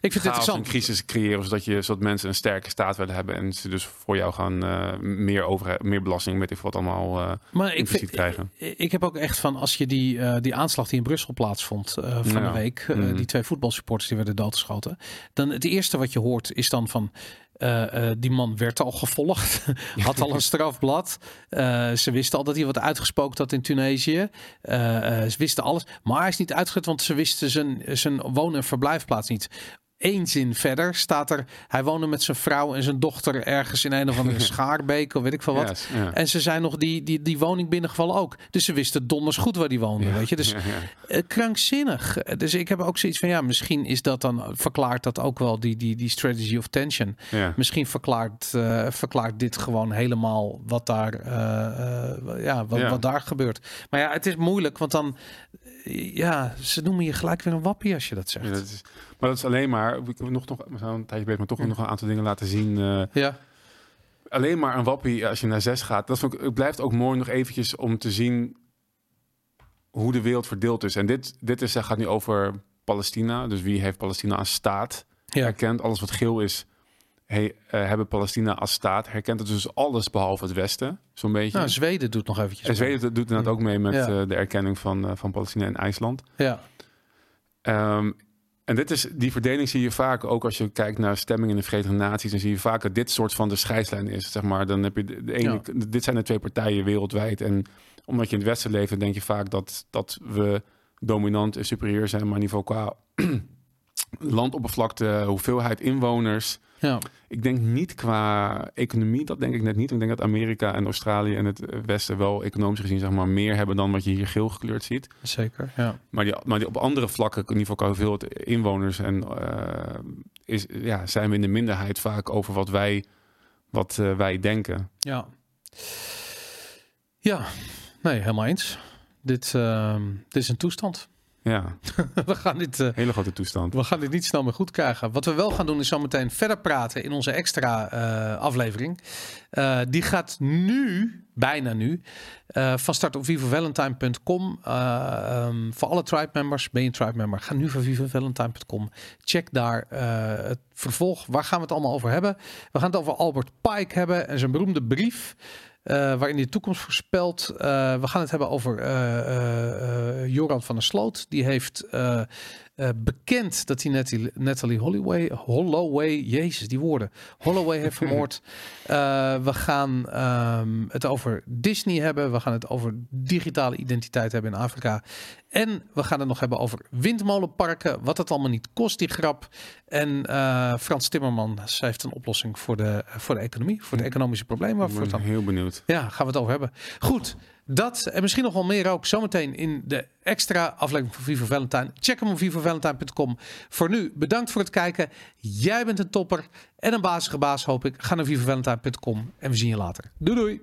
Ik vind het interessant. crisis creëren, zodat, je, zodat mensen een sterke staat willen hebben en ze dus voor jou gaan eh, meer, over, meer belasting met wat allemaal eh, Maar ik, vind, krijgen. ik, ik heb ook echt van, als je die, eh, die aanslag die in Brussel plaatsvond van de week, Mhm. die twee voetbalsupporters die werden doodgeschoten, dan het eerste wat je hoort is dan van, eh, eh, die man werd al gevolgd, had al een strafblad. Eh, ze wisten al dat hij wat uitgespookt had in Tunesië. Ze wisten alles, maar hij is niet uitgezet, want ze wisten zijn, zijn woon- en verblijfplaats niet. Eén zin verder staat er, hij woonde met zijn vrouw en zijn dochter ergens in een of andere schaarbeek of weet ik veel wat. Yes. En ze zijn nog die, die, die woning binnengevallen ook. Dus ze wisten donders goed waar die woonde. Weet je? Dus Ja, ja. eh, krankzinnig. Dus ik heb ook zoiets van ja, misschien is dat dan verklaart dat ook wel die, die, die strategy of tension. Misschien verklaart, eh, verklaart dit gewoon helemaal wat daar, eh, ja, wat, daar gebeurt. Maar ja, het is moeilijk, want dan, ja, ze noemen je gelijk weer een wappie als je dat zegt. Ja, dat is, maar dat is alleen maar, ik nog, nog, we zijn een tijdje bezig, maar toch nog een aantal dingen laten zien. eh, Ja, alleen maar een wappie als je naar zes gaat. Dat vond ik, het blijft ook mooi nog eventjes om te zien hoe de wereld verdeeld is. En dit, dit is, gaat nu over Palestina. Dus wie heeft Palestina als staat ja. herkend? Alles wat geel is, eh, hebben Palestina als staat herkent. Het dus alles behalve het Westen, zo'n beetje. Nou, Zweden doet nog eventjes. en Zweden doet inderdaad ook mee met Ja. eh, de erkenning van, eh, van Palestina en IJsland. Ja, Ehm, en dit is, die verdeling zie je vaak ook als je kijkt naar stemming in de Verenigde Naties. Dan zie je vaak dat dit soort van de scheidslijn is. Zeg maar. Dan heb je de, ene, Dit zijn de twee partijen wereldwijd. En omdat je in het Westen leeft, denk je vaak dat, dat we dominant en superieur zijn. Maar in ieder geval qua landoppervlakte, hoeveelheid inwoners. Ja. Ik denk niet qua economie, dat denk ik net niet. Ik denk dat Amerika en Australië en het Westen wel economisch gezien zeg maar, meer hebben dan wat je hier geel gekleurd ziet. zeker. Ja. Maar, die, maar die op andere vlakken, in ieder geval qua hoeveelheid inwoners, en, eh, is, ja, zijn we in de minderheid vaak over wat wij, wat, eh, wij denken. Ja. Ja, nee, helemaal eens. Dit, ehm, dit is een toestand. Ja, We gaan dit, eh, hele grote toestand. we gaan dit niet snel meer goed krijgen. Wat we wel gaan doen is zometeen verder praten in onze extra eh, aflevering. Eh, die gaat nu, bijna nu, van start op vivovalentine.com. Eh, ehm, voor alle tribe members, ben je een tribe member, ga nu van vivovalentine.com. Check daar het vervolg. Waar gaan we het allemaal over hebben? We gaan het over Albert Pike hebben en zijn beroemde brief. Waarin hij de toekomst voorspelt. we gaan het hebben over Joran van der Sloot. Die heeft uh, bekend dat hij Natalie, Natalie Holloway, Holloway, jezus die woorden, Holloway heeft vermoord. Uh, we gaan um, het over Disney hebben. We gaan het over digitale identiteit hebben in Afrika. En we gaan het nog hebben over windmolenparken. Wat het allemaal niet kost, die grap. En uh, Frans Timmerman heeft een oplossing voor de, voor de economie. Voor de economische problemen. Ik ben heel benieuwd. Ja, gaan we het over hebben. Goed. Dat en misschien nog wel meer ook zometeen in de extra aflevering van Vivo Valentine. Check hem op vivovalentine.com. Voor nu, bedankt voor het kijken. Jij bent een topper en een bazige baas hoop ik. Ga naar vivovalentine.com en we zien je later. Doei doei!